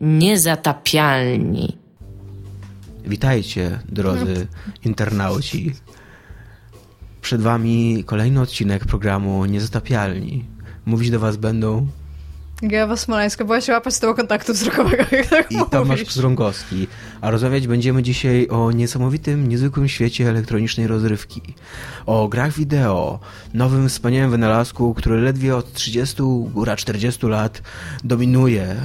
Niezatapialni. Witajcie, drodzy internauci. Przed wami kolejny odcinek programu Niezatapialni. Mówić do was będą Gewa Smoleńska, była się łapać z tego kontaktu wzrokowego, jak tak i mówisz. Tomasz Pstrągowski. A rozmawiać będziemy dzisiaj o niesamowitym, niezwykłym świecie elektronicznej rozrywki. O grach wideo, nowym, wspaniałym wynalazku, który ledwie od 30, góra 40 lat dominuje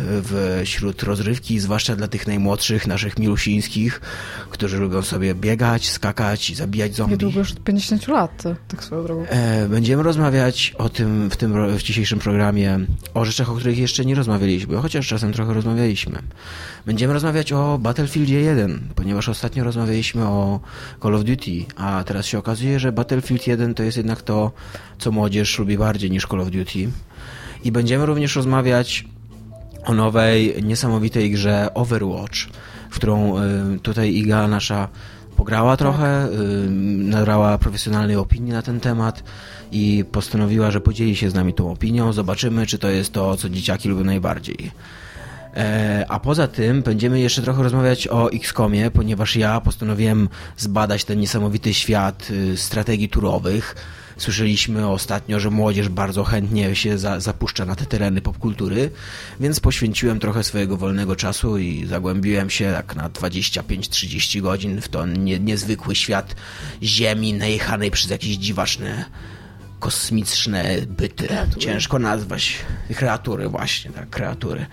wśród rozrywki, zwłaszcza dla tych najmłodszych, naszych milusińskich, którzy lubią sobie biegać, skakać i zabijać zombie. Niedługo już od 50 lat, tak swoją drogą. E, Będziemy rozmawiać o tym w tym w dzisiejszym programie, o rzeczach, o których jeszcze nie rozmawialiśmy, chociaż czasem trochę rozmawialiśmy. Będziemy rozmawiać o Battlefieldzie 1, ponieważ ostatnio rozmawialiśmy o Call of Duty, a teraz się okazuje, że Battlefield 1 to jest jednak to, co młodzież lubi bardziej niż Call of Duty. I będziemy również rozmawiać o nowej, niesamowitej grze Overwatch, w którą y, tutaj Iga nasza pograła trochę, y, nagrała profesjonalnej opinii na ten temat i postanowiła, że podzieli się z nami tą opinią. Zobaczymy, czy to jest to, co dzieciaki lubią najbardziej. E, A poza tym będziemy jeszcze trochę rozmawiać o XCOMie, ponieważ ja postanowiłem zbadać ten niesamowity świat y, strategii turowych. Słyszeliśmy ostatnio, że młodzież bardzo chętnie się za, zapuszcza na te tereny popkultury, więc poświęciłem trochę swojego wolnego czasu i zagłębiłem się tak na 25-30 godzin w ten nie, niezwykły świat Ziemi najechanej przez jakieś dziwaczne kosmiczne byty. Ciężko nazwać. Kreatury, właśnie, tak, kreatury.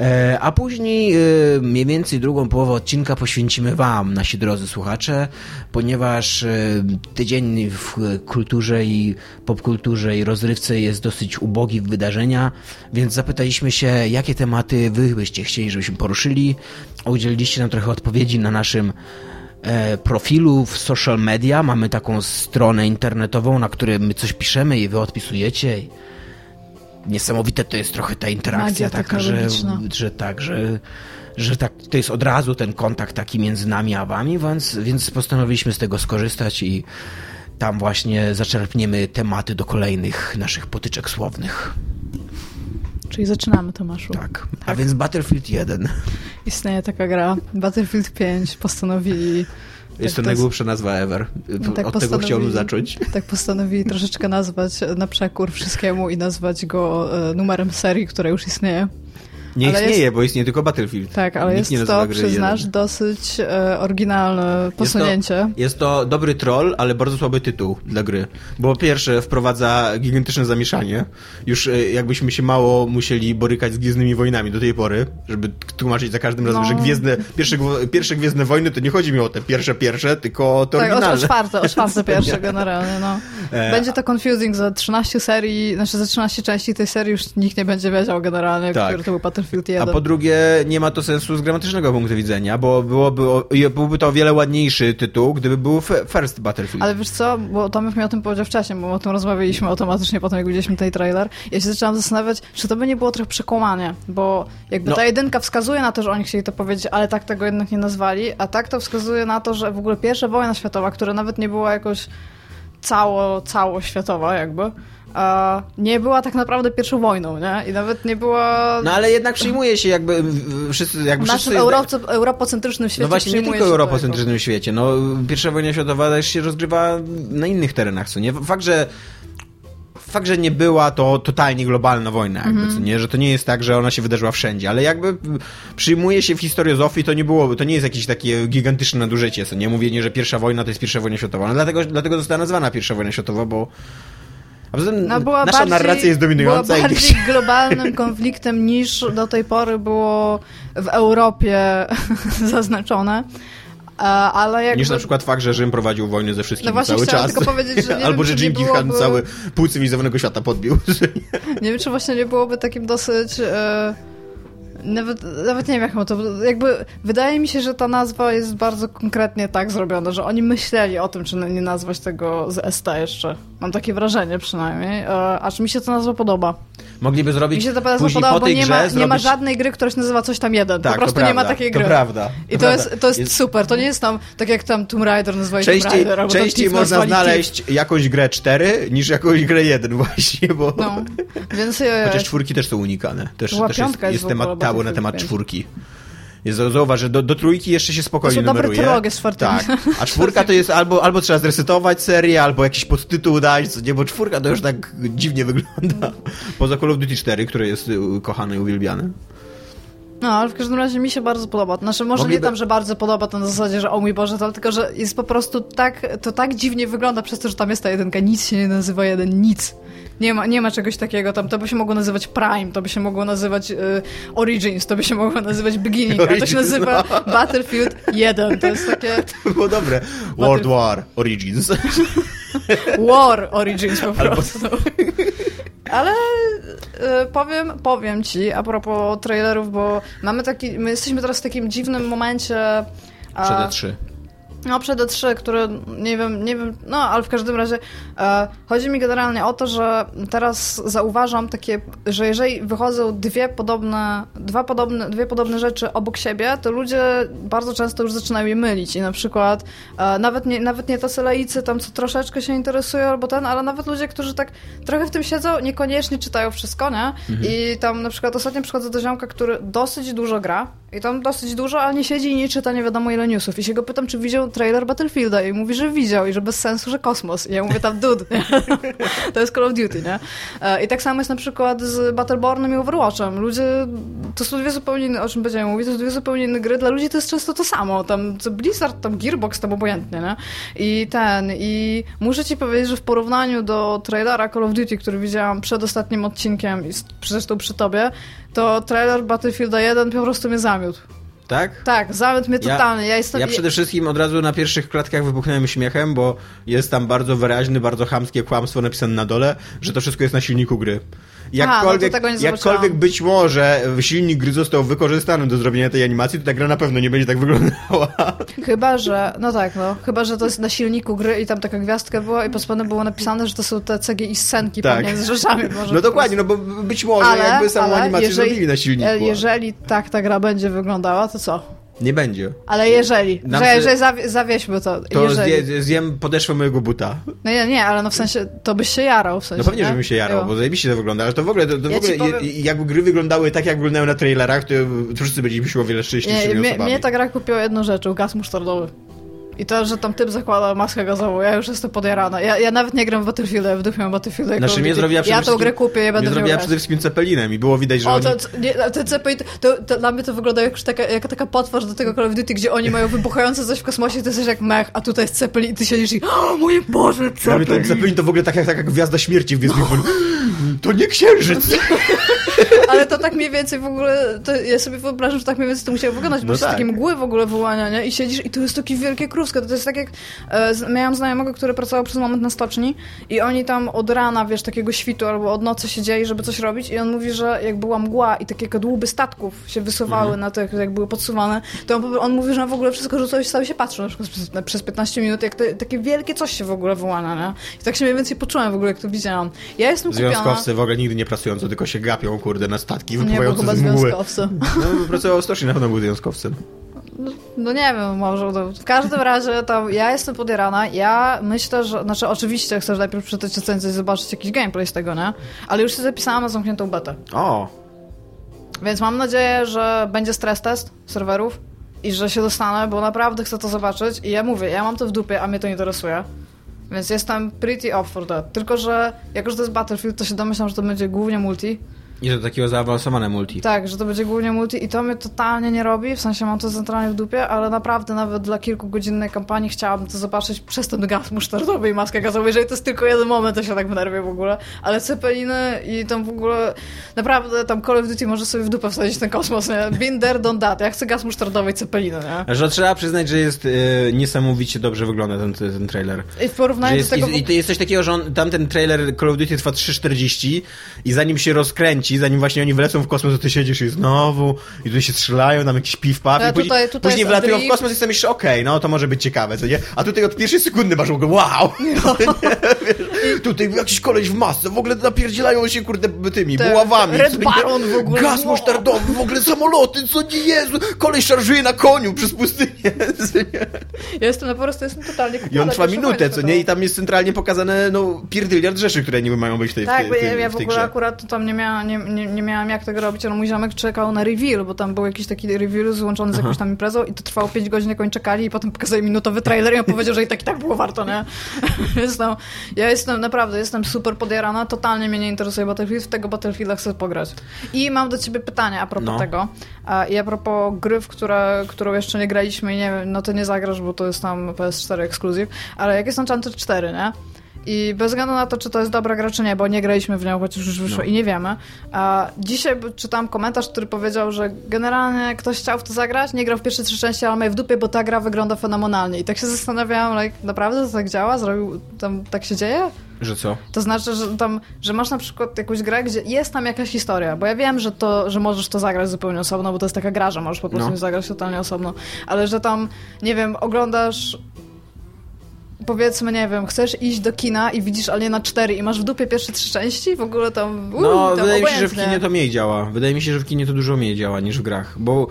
E, A później e, mniej więcej drugą połowę odcinka poświęcimy Wam, nasi drodzy słuchacze, ponieważ e, tydzień w kulturze i popkulturze i rozrywce jest dosyć ubogi w wydarzenia, więc zapytaliśmy się, jakie tematy Wy byście chcieli, żebyśmy poruszyli. Udzieliliście nam trochę odpowiedzi na naszym profilu w social media. Mamy taką stronę internetową, na której my coś piszemy i Wy odpisujecie. Niesamowite to jest trochę ta interakcja Magia taka, że, że tak, że, że tak, to jest od razu ten kontakt taki między nami a wami, więc, więc postanowiliśmy z tego skorzystać i tam właśnie zaczerpniemy tematy do kolejnych naszych potyczek słownych. Czyli zaczynamy, Tomaszu. Tak. A więc Battlefield 1. Istnieje taka gra. Battlefield 5 postanowili... Jest to tak najgłupsza nazwa ever. tak Od tego chciałbym zacząć. Tak postanowili troszeczkę nazwać na przekór wszystkiemu i nazwać go e, numerem serii, która już istnieje. Nie Ale istnieje, jest- bo istnieje tylko Battlefield. Tak, ale Nikt jest to, przyznasz, jeden. dosyć e, oryginalne posunięcie. Jest to dobry troll, ale bardzo słaby tytuł dla gry. Bo pierwsze wprowadza gigantyczne zamieszanie. Już e, jakbyśmy się mało musieli borykać z Gwiezdnymi Wojnami do tej pory, żeby tłumaczyć za każdym razem, No. że gwiezdne, pierwsze, pierwsze Gwiezdne Wojny to nie chodzi mi o te pierwsze, pierwsze, tylko o te Tak, o, o oryginalne. czwarte, o czwarte pierwsze generalnie, no. E, Będzie to confusing za 13 serii, znaczy za 13 części tej serii już nikt nie będzie wiedział generalnie, Tak. który to był Battlefield A 1. po drugie, nie ma to sensu z gramatycznego punktu widzenia, bo byłoby, byłby to o wiele ładniejszy tytuł, gdyby był First Battlefield. Ale wiesz co, bo Tomek mi o tym powiedział wcześniej, bo o tym rozmawialiśmy automatycznie potem, jak widzieliśmy ten trailer. Ja się zaczęłam zastanawiać, czy to by nie było trochę przekłamanie, bo jakby No. ta jedynka wskazuje na to, że oni chcieli to powiedzieć, ale tak tego jednak nie nazwali, a tak to wskazuje na to, że w ogóle pierwsza wojna światowa, która nawet nie była jakoś cało, całoświatowa jakby, a nie była tak naprawdę pierwszą wojną, nie? I nawet nie była... No ale jednak przyjmuje się jakby wszyscy, jakby w naszym wszyscy... Euroce, europocentrycznym świecie No właśnie, nie tylko europocentrycznym świecie. No, pierwsza wojna światowa też się rozgrywa na innych terenach, co nie? Fakt, że fakt, że nie była to totalnie globalna wojna, jakby, co nie? Że to nie jest tak, że ona się wydarzyła wszędzie, ale jakby przyjmuje się w historiozofii, to nie było, to nie jest jakieś takie gigantyczne nadużycie, co nie? Mówienie, że pierwsza wojna to jest pierwsza wojna światowa. No dlatego, dlatego została nazwana pierwsza wojna światowa, bo a poza tym No, była nasza bardziej, narracja jest dominująca. Była bardziej globalnym konfliktem niż do tej pory było w Europie zaznaczone. A- Ale jakby... Niż na przykład fakt, że Rzym prowadził wojnę ze wszystkimi No cały czas. tylko powiedzieć, że nie Albo wiem, że Gengis Khan byłoby- cały pół cywilizowanego świata podbił. Nie wiem, czy właśnie nie byłoby takim dosyć... E... Nawet, nawet nie wiem, jak to. Jakby wydaje mi się, że ta nazwa jest bardzo konkretnie tak zrobiona, że oni myśleli o tym, czy nie nazwać tego z ST jeszcze. Mam takie wrażenie przynajmniej. E, aż mi się ta nazwa podoba. Mogliby zrobić Mi się ta nazwa później podoba, po bo tej nie grze ma, zrobić... nie ma żadnej gry, która się nazywa coś tam jeden. Tak, po prostu to nie ma prawda, takiej to gry. prawda, I to to, prawda. jest, to jest, Jest- super. To nie jest tam tak jak tam Tomb Raider nazwali Tomb Częściej, Raider, albo tam częściej można Thief. znaleźć jakąś grę 4 niż jakąś grę 1 właśnie, bo... No, więc e, Chociaż czwórki też są unikane. Też, też jest, jest temat tabu na temat 5. czwórki. Zauważ, że do, do trójki jeszcze się spokojnie To są dobre numeruje. trylogie z. Tak, a czwórka to jest albo, albo trzeba zresetować serię, albo jakiś podtytuł dać, co nie, bo czwórka to już tak dziwnie wygląda. Poza Call of Duty 4, które jest y, kochane i uwielbiane. No, ale w każdym razie mi się bardzo podoba. Znaczy, może Mogliby- nie tam, że bardzo podoba to na zasadzie, że o mój Boże, to tylko, że jest po prostu tak, to tak dziwnie wygląda przez to, że tam jest ta jedynka. Nic się nie nazywa jeden, nic. Nie ma, nie ma czegoś takiego tam. To by się mogło nazywać Prime, to by się mogło nazywać y, Origins, to by się mogło nazywać Beginning, a to się Origins, nazywa no. Battlefield 1. To jest takie To było dobre. World War Origins. War Origins po Albo- prostu. Ale y, powiem, powiem ci a propos trailerów, bo mamy taki, my jesteśmy teraz w takim dziwnym momencie. Przede 3. No, przed E3, które nie wiem, nie wiem, no ale w każdym razie e, chodzi mi generalnie o to, że teraz zauważam takie, że jeżeli wychodzą dwie podobne, dwa podobne, dwie podobne rzeczy obok siebie, to ludzie bardzo często już zaczynają je mylić i na przykład e, nawet, nie, nawet nie tacy laicy tam, co troszeczkę się interesują albo ten, ale nawet ludzie, którzy tak trochę w tym siedzą, niekoniecznie czytają wszystko, nie? I tam na przykład ostatnio przychodzę do ziomka, który dosyć dużo gra i tam dosyć dużo, ale nie siedzi i nie czyta nie wiadomo ile newsów. I się go pytam, czy widział trailer Battlefielda i mówi, że widział i że bez sensu, że kosmos. I ja mówię tam, dude, to jest Call of Duty, nie? E, I tak samo jest na przykład z Battlebornem i Overwatchem. Ludzie, to są dwie zupełnie inne, o czym będziemy mówić, to są dwie zupełnie inne gry. Dla ludzi to jest często to samo. Tam Blizzard, tam Gearbox, tam obojętnie, nie? I ten, i muszę ci powiedzieć, że w porównaniu do trailera Call of Duty, który widziałam przed ostatnim odcinkiem i zresztą przy tobie, to trailer Battlefielda 1 po prostu mnie zamiótł. Tak? Tak, zamiótł mnie Ja- totalnie. Ja, jestem... Ja przede wszystkim od razu na pierwszych klatkach wybuchnąłem śmiechem, bo jest tam bardzo wyraźny, bardzo chamskie kłamstwo napisane na dole, że to wszystko jest na silniku gry. Jakkolwiek, no tego nie jakkolwiek być może silnik gry został wykorzystany do zrobienia tej animacji, to ta gra na pewno nie będzie tak wyglądała. Chyba, że. No tak, no. Chyba, że to jest na silniku gry i tam taka gwiazdka była i po spodem było napisane, że to są te CGI scenki Tak. pomiędzy rzeczami. Może No dokładnie, no bo być może Ale, jakby samą ale animację jeżeli, zrobili na silniku. e, jeżeli tak ta gra będzie wyglądała, to co? Nie będzie. Ale jeżeli, Nam że, że zawie, zawieźmy to. To jeżeli. zje, zjem podeszwę mojego buta. No nie, nie, ale no w sensie, to byś się jarał w sensie, No pewnie, nie? żebym się jarał, bo zajebiście to wygląda, ale to w ogóle, to, to w Ja ci ogóle powiem- jakby gry wyglądały tak, jak wyglądają na trailerach, to, wszyscy byliśmy się o wiele Nie, szczęśliwszymi mnie, osobami. mnie ta gra kupiła jedną rzeczą, gaz musztardowy. I to, że tam typ zakłada maskę gazową, ja już jestem podjarana. Ja, ja nawet nie gram w Battlefielda, w mam Battlefielda. Znaczy mnie zrobiła Ja tą grę kupię, ja będę zrobiła przede wszystkim Cepelinem i było widać, że O, oni... to, to, nie, te CP, to, to dla mnie to wygląda jak taka, jak taka potwarz do tego Call of Duty, gdzie oni mają wybuchające coś w kosmosie, ty jesteś jak mech, a tutaj jest Zeppelin i ty siedzisz i o mój Boże, Dla mnie ten Zeppelin to w ogóle tak jak taka gwiazda śmierci w Gwiezdnych. To nie księżyc! Ale to tak mniej więcej w ogóle, to ja sobie wyobrażam, że tak mniej więcej to musiało wyglądać, bo No tak. takie mgły w ogóle wyłania, nie? I siedzisz i to jest takie wielkie krusko. To jest tak jak, e, miałam znajomego, który pracował przez moment na stoczni i oni tam od rana, wiesz, takiego świtu albo od nocy siedzieli, żeby coś robić i on mówi, że jak była mgła i takie kadłuby statków się wysuwały Mhm. na tych, jak były podsuwane, to on, on mówi, że w ogóle wszystko rzucał i stał się patrzył na przykład przez, przez 15 minut, jak te, takie wielkie coś się w ogóle wyłania, nie? I tak się mniej więcej poczułam w ogóle, jak to widziałam. Ja jestem kupiona... Związkowcy w ogóle nigdy nie pracujący, tylko się gapią, kurde, na statki Nie, wypływające chyba z mgły. związkowcy. No, pracował w stoczni, na pewno był związkowcem. No nie wiem, może. No, w każdym razie tam ja jestem podjarana. Ja myślę, że. Znaczy, oczywiście chcę najpierw przeczytać recenzję i zobaczyć jakiś gameplay z tego, nie? Ale już się zapisałam na zamkniętą betę. O, Więc mam nadzieję, że będzie stres test serwerów i że się dostanę, bo naprawdę chcę to zobaczyć. I ja mówię, ja mam to w dupie, a mnie to interesuje. Więc jestem pretty up for that. Tylko, że jako, że to jest Battlefield, to się domyślam, że to będzie głównie multi. I to takiego zaawansowane multi. Tak, że to będzie głównie multi i to mnie totalnie nie robi, w sensie mam to centralnie w dupie, ale naprawdę nawet dla kilkugodzinnej kampanii chciałabym to zobaczyć przez ten gaz musztardowy i maskę gazową. Jeżeli to jest tylko jeden moment, to się tak wnerwię w ogóle. Ale cepeliny i tam w ogóle naprawdę tam Call of Duty może sobie w dupę wsadzić ten kosmos, nie? Been there, done that. Ja chcę gaz musztardowy i cepeliny, nie? Że trzeba przyznać, że jest e, niesamowicie dobrze wygląda ten, ten trailer. I w Że porównaniu jest, do tego... i, I jest coś takiego, że on, tamten trailer Call of Duty trwa 3.40 i zanim się rozkręci, zanim właśnie oni wlecą w kosmos, to ty siedzisz i znowu i tutaj się strzelają, tam jakiś piw paf Ale i później, tutaj- tutaj później wlatują w kosmos i sobie myślisz, okej, no to może być ciekawe, co nie? A tutaj od pierwszej sekundy masz w ogóle, wow! tutaj jakiś koleś w masce, w ogóle napierdzielają się, kurde, tymi Te- buławami. Red Baron w ogóle. Gaz Wow. musztardowy, w ogóle samoloty, co nie Jezu, koleś szarżuje na koniu przez pustynię. Ja jestem no po prostu jestem totalnie I on kupiona, trwa minutę, co nie? I tam jest centralnie pokazane, no, pierdyliard rzeczy, które niby mają być w tej, w Tak, tej, bo w ja, ja w w ogóle grze. akurat tam nie, miała, nie, nie, nie miałam jak tego robić, ale mój ziomek czekał na reveal, bo tam był jakiś taki reveal złączony z jakąś tam imprezą i to trwało 5 godzin, jak oni czekali i potem pokazali minutowy trailer i on powiedział, że i tak i tak było warto, nie? Więc no, ja jestem, naprawdę, jestem super podjarana, totalnie mnie nie interesuje Battlefield, w tego Battlefielda chcę pograć. I mam do ciebie pytanie a propos No. tego i a propos gry, w które, którą jeszcze nie graliśmy i nie wiem, no to nie zagrasz, bo to jest tam PS4 ekskluzyw, ale jak jest Uncharted 4, nie? I bez względu na to, czy to jest dobra gra, czy nie, bo nie graliśmy w nią, chociaż już wyszło No. i nie wiemy. A dzisiaj czytałem komentarz, który powiedział, że generalnie ktoś chciał w to zagrać, nie grał w pierwsze trzy części, ale ma je w dupie, bo ta gra wygląda fenomenalnie. I tak się zastanawiałam, like, naprawdę to tak działa? Zrobił, tam tak się dzieje? Że co? To znaczy, że tam, że masz na przykład jakąś grę, gdzie jest tam jakaś historia, bo ja wiem, że to, że możesz to zagrać zupełnie osobno, bo to jest taka gra, że możesz po prostu No. zagrać totalnie osobno, ale że tam, nie wiem, oglądasz powiedzmy, nie wiem, chcesz iść do kina i widzisz Aliena 4 i masz w dupie pierwsze trzy części, w ogóle tam, uu, No, tam wydaje mi się, że w obojętnie. kinie to mniej działa. Wydaje mi się, że w kinie to dużo mniej działa niż w grach, bo...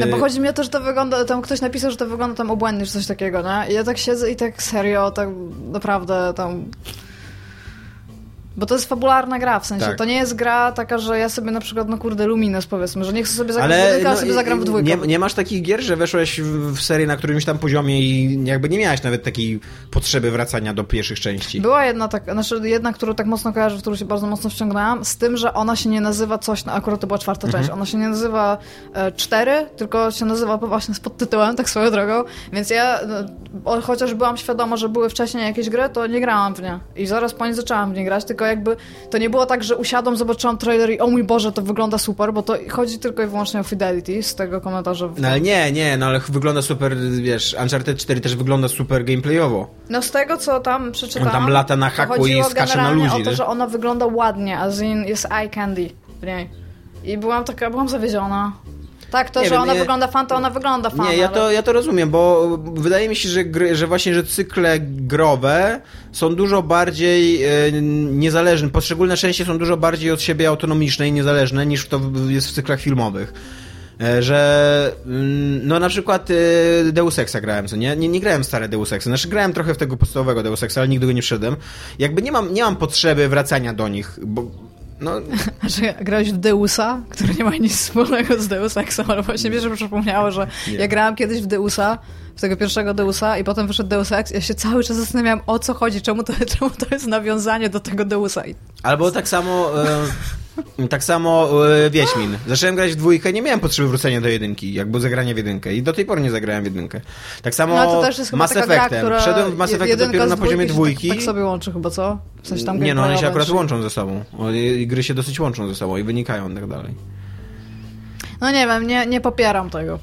No bo chodzi mi o to, że to wygląda, tam ktoś napisał, że to wygląda tam obłędnie, czy coś takiego, nie? I ja tak siedzę i tak serio, tak naprawdę tam... Bo to jest fabularna gra, w sensie, Tak. to nie jest gra taka, że ja sobie na przykład, no kurde, Lumines powiedzmy, że nie chcę sobie zagrać w Ale jedynkę, a no, sobie zagram w dwójkę. nie, nie masz takich gier, że weszłeś w, w serię na którymś tam poziomie i jakby nie miałeś nawet takiej potrzeby wracania do pierwszych części. Była jedna tak, znaczy jedna, którą tak mocno kojarzę, w którą się bardzo mocno wciągnęłam, z tym, że ona się nie nazywa coś, no akurat to była czwarta Mhm. część, ona się nie nazywa e, cztery, tylko się nazywa właśnie z podtytułem, tak swoją drogą, więc ja, no, chociaż byłam świadoma, że były wcześniej jakieś gry, to nie grałam w nie. I zaraz po nie zaczęłam w nie grać, tylko jakby to nie było tak, że usiadłam, zobaczyłam trailer i o mój Boże, to wygląda super, bo to chodzi tylko i wyłącznie o fidelity z tego komentarza. No ale nie, nie, no ale wygląda super, wiesz, Uncharted 4 też wygląda super gameplayowo. No z tego, co tam przeczytałam... On tam lata na haku i skacze na ludzi, o to, nie? że ona wygląda ładnie, a in jest eye candy w niej. I byłam taka, byłam zawiedziona. Tak, to, Nie że wiem, ona nie- wygląda fan, to ona wygląda fan. Nie, ja ale... to, ja to rozumiem, bo wydaje mi się, że, gry, że właśnie, że cykle growe są dużo bardziej e, niezależne, poszczególne części są dużo bardziej od siebie autonomiczne i niezależne niż to jest w cyklach filmowych. E, Że mm, no na przykład e, Deus Exa grałem, co nie? nie? Nie grałem w stare Deus Exa, znaczy grałem trochę w tego podstawowego Deus Exa, ale nigdy go nie wszedłem. Jakby nie mam, nie mam potrzeby wracania do nich, bo no, Że grałeś w Deusa, który nie ma nic wspólnego z Deus Exem, ale właśnie mi się przypomniało, że Nie. ja grałam kiedyś w Deusa, w tego pierwszego Deusa i potem wyszedł Deus Ex ja się cały czas zastanawiałam, o co chodzi, czemu to, czemu to jest nawiązanie do tego Deusa. Albo tak samo. E, tak samo e, Wiedźmin. Zacząłem grać w dwójkę, nie miałem potrzeby wrócenia do jedynki, jakby zagrania w jedynkę. I do tej pory nie zagrałem w jedynkę. Tak samo No to też jest Mass gra, Effectem. Wszedłem w Mass Effect dopiero na poziomie dwójki. Tak, tak sobie łączy chyba, co? W sensie tam nie, no one się akurat łączą ze sobą. I Gry się dosyć łączą ze sobą i wynikają i tak dalej. No nie wiem, nie, nie popieram tego.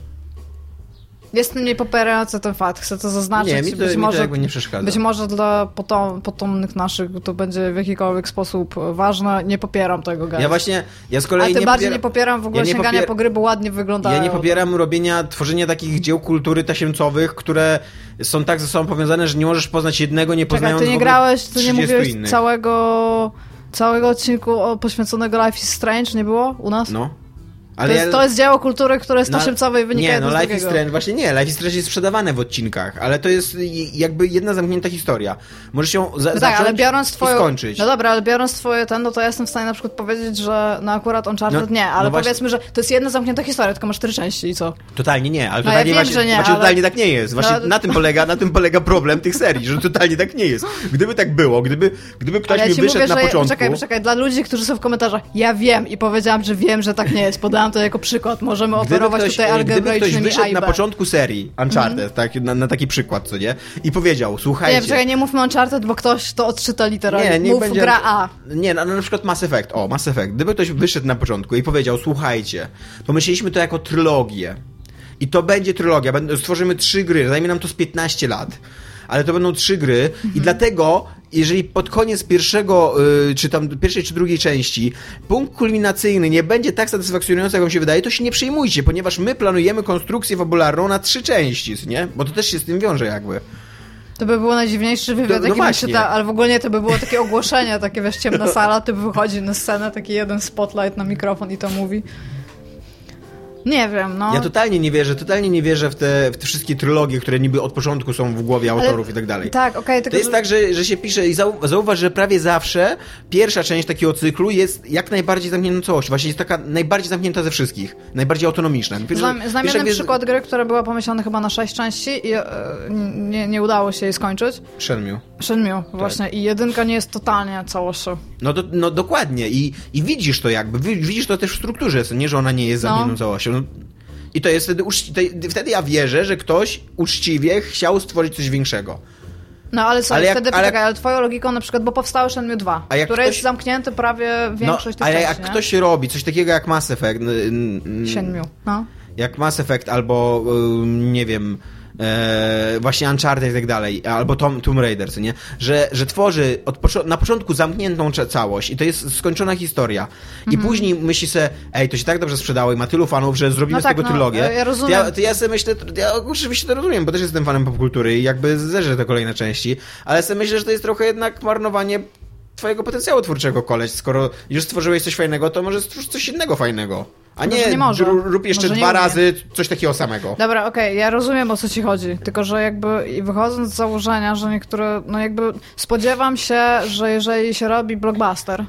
Jestem niepopierający ten fakt, chcę to zaznaczyć. Nie, mi to, być mi może, to nie przeszkadza. Być może dla potom, potomnych naszych to będzie w jakikolwiek sposób ważne. Nie popieram tego, guys. Ja właśnie, ja z A kolei tym nie bardziej nie popieram w ogóle ja sięgania popier- po gry, bo ładnie wyglądają. Ja nie popieram robienia, tworzenia takich dzieł kultury tasiemcowych, które są tak ze sobą powiązane, że nie możesz poznać jednego, nie Czekaj, poznając ty w nie grałeś, ty nie 30 mówiłeś innych. całego, całego odcinku poświęconego Life is Strange, nie było u nas? No. To, jest, to jest dzieło kultury, które jest No, tasiemcowe i wynika Nie, no Life is. Strange, właśnie nie, Life is Strange jest sprzedawane w odcinkach, ale to jest jakby jedna zamknięta historia. Możesz ją za- No tak, ale biorąc i twoją... skończyć. No dobra, ale biorąc twoje ten, no to ja jestem w stanie na przykład powiedzieć, że no akurat Uncharted No, nie, ale no powiedzmy, że to jest jedna zamknięta historia, tylko ma cztery części i co? Totalnie nie, ale No ja totalnie wiem, właśnie, nie, właśnie ale- totalnie tak nie jest. Właśnie No- na, tym polega, na tym polega problem tych serii, że totalnie tak nie jest. Gdyby tak było, gdyby, gdyby ktoś Ale mi ja wyszedł mówię, na że... początku... Poczekaj, poczekaj, dla ludzi, którzy są w komentarzach, ja wiem i powiedziałam, że wiem, że tak nie jest. Podałam to jako przykład. Możemy Gdyby operować ktoś, tutaj gdyby ktoś algebraicznymi wyszedł na początku serii Uncharted, tak, na, na taki przykład, co nie? I powiedział, słuchajcie... Nie, poczekaj, nie mówmy Uncharted, bo ktoś to odczyta literalnie. niech Mów będzie- gra A. Nie, no, na przykład Mass Effect. O, Mass Effect. Gdyby ktoś wyszedł na początku i powiedział, słuchajcie, pomyśleliśmy to jako trylogię. I to będzie trylogia. Stworzymy trzy gry. Zajmie nam to z 15 lat. Ale to będą trzy gry i dlatego, jeżeli pod koniec pierwszego, y, czy tam pierwszej czy drugiej części punkt kulminacyjny nie będzie tak satysfakcjonujący, jak wam się wydaje, to się nie przejmujcie, ponieważ my planujemy konstrukcję fabularną na trzy części, nie? Bo to też się z tym wiąże jakby. To To by było najdziwniejszy wywiad, no jaki właśnie. czytał, ale w ogóle nie, to by było takie ogłoszenie, takie wiesz, ciemna sala, ty wychodzi na scenę, taki jeden spotlight na mikrofon i to mówi. Nie wiem, no. Ja totalnie nie wierzę, totalnie nie wierzę w te, w te wszystkie trylogie, które niby od początku są w głowie autorów i tak dalej. Tak, okej, To tylko jest że- tak, że, że się pisze i zau, zauważ, że prawie zawsze pierwsza część takiego cyklu jest jak najbardziej zamkniętą całością. Właśnie jest taka najbardziej zamknięta ze wszystkich. Najbardziej autonomiczna. Pierwsza- Znam, jeden przykład gry, która była pomyślana chyba na sześć części i e, nie, nie udało się jej skończyć. Shenmue. Shenmue, Tak. właśnie. I jedynka nie jest totalnie całością. No, do, no dokładnie I, i widzisz to jakby, wi- widzisz to też w strukturze, nie, że ona nie jest No. zamkniętą całością. No, I to jest wtedy, uczci- wtedy ja wierzę, że ktoś uczciwie chciał stworzyć coś większego. No ale co, Ale jak- wtedy ale- poczekaj, ale twoją logiką na przykład, bo powstało Shenmue 2, A jak które ktoś- jest zamknięte prawie No, większość tych ale części, jak nie? ktoś robi coś takiego jak Mass Effect, Shenmue, no. jak Mass Effect albo y, nie wiem e, właśnie Uncharted i tak dalej, albo Tom, Tomb Raider, co nie? Że, że tworzy na początku zamkniętą całość i to jest skończona historia i Mhm. później myśli se, ej, to się tak dobrze sprzedało i ma tylu fanów, że zrobimy No z tak, tego no, trylogię. ja- ja To rozumiem. ja, to ja sobie myślę, ja oczywiście to rozumiem, bo też jestem fanem popkultury i jakby zerzę te kolejne części, ale sobie myślę, że to jest trochę jednak marnowanie twojego potencjału twórczego, koleś. Skoro już stworzyłeś coś fajnego, to może stwórz coś innego fajnego. A nie, nie może. ró- rób jeszcze Może dwa razy coś takiego samego. Dobra, okej, ja rozumiem o co ci chodzi, tylko że jakby i wychodząc z założenia, że niektóre, no jakby spodziewam się, że jeżeli się robi blockbuster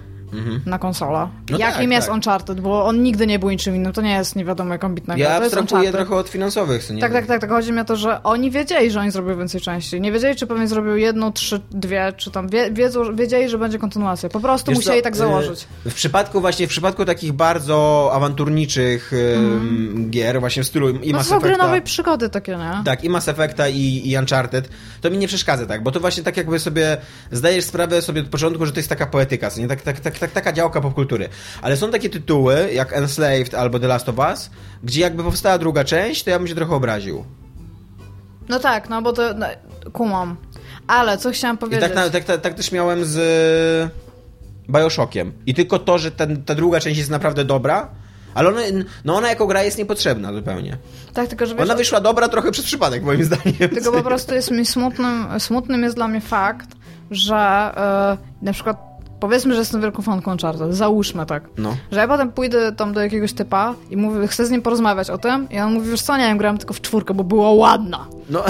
na konsola, No jakim tak, jest tak. Uncharted, bo on nigdy nie był niczym innym, to nie jest nie wiadomo jak ambitnego, Ja to abstrahuję trochę od finansowych, nie? Tak, tak, tak, tak. Chodzi mi o to, że oni wiedzieli, że oni zrobią więcej części. Nie wiedzieli, czy pewnie zrobił jedną, trzy, dwie, czy tam wie, wiedzą, wiedzieli, że będzie kontynuacja. Po prostu Wiesz musieli co, tak y, założyć. W przypadku właśnie, w przypadku takich bardzo awanturniczych ym, gier, właśnie w stylu i Mhm. No to Mass gry Effecta, nowej przygody takie, nie? tak, i Mass Effecta i, i Uncharted, to mi nie przeszkadza, tak, bo to właśnie tak jakby sobie zdajesz sprawę sobie od początku, że to jest taka poetyka, nie tak, tak, tak, tak, taka działka popkultury. Ale są takie tytuły, jak Enslaved albo The Last of Us, gdzie jakby powstała druga część, to ja bym się trochę obraził. No tak, no bo to no, kumam. Ale co chciałam I powiedzieć? tak, na, tak, tak, tak też miałem z y, Bioshockiem. I tylko to, że ten, ta druga część jest naprawdę dobra, ale ona, no ona jako gra jest niepotrzebna zupełnie. tak, tylko że wiesz, Ona wyszła dobra trochę przez przypadek, moim zdaniem. Tylko po prostu jest mi smutnym, smutnym jest dla mnie fakt, że e, na przykład powiedzmy, że jestem wielką fanką Uncharted, załóżmy tak. No. Że ja potem pójdę tam do jakiegoś typa i mówię, chcę z nim porozmawiać o tym i on mówi, wiesz co, nie wiem, grałem tylko w czwórkę, bo była ładna. No,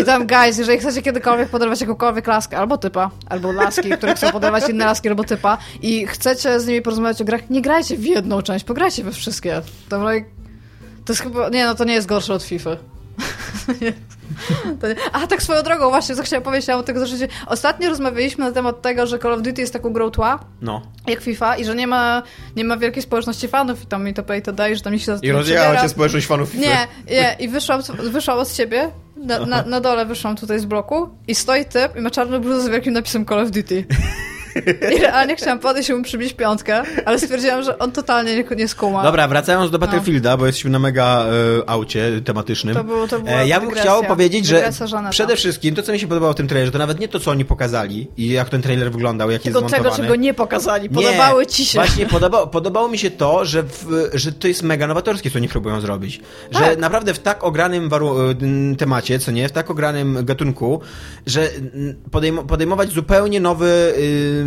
I tam, guys, jeżeli chcecie kiedykolwiek poderwać jakąkolwiek laskę, albo typa, albo laski, które chcą poderwać inne laski, albo typa i chcecie z nimi porozmawiać o grach, nie grajcie w jedną część, pograjcie we wszystkie. To, like, to jest chyba, nie no, to nie jest gorsze od FIFA. To. A tak swoją drogą, właśnie, co chciałam powiedzieć, o tego zacząć. Ostatnio rozmawialiśmy na temat tego, że Call of Duty jest taką grą tła, no. jak FIFA, i że nie ma, nie ma wielkiej społeczności fanów i tam itp. itd. i że tam się za to I rozjechała cię społeczność fanów FIFA. Nie, nie, i wyszłam, wyszłam od ciebie, na, na, na dole wyszłam tutaj z bloku i stoi typ i ma czarną bluzę z wielkim napisem Call of Duty. I realnie chciałam podejść i mu przybić piątkę, ale stwierdziłam, że on totalnie nie, nie skuma. Dobra, wracając do Battlefielda, bo jesteśmy na mega e, aucie tematycznym. To było- to była e, ja bym chciał powiedzieć, że przede wszystkim to, co mi się podobało w tym trailerze, to nawet nie to, co oni pokazali i jak ten trailer wyglądał, jak Tylko jest tego, zmontowany. czego nie pokazali. Nie, Podobały ci się. Właśnie podoba, podobało mi się to, że, w, że to jest mega nowatorskie, co oni próbują zrobić. Że Tak. naprawdę w tak ogranym waru- y, temacie, co nie, w tak ogranym gatunku, że podejm- podejmować zupełnie nowy, y,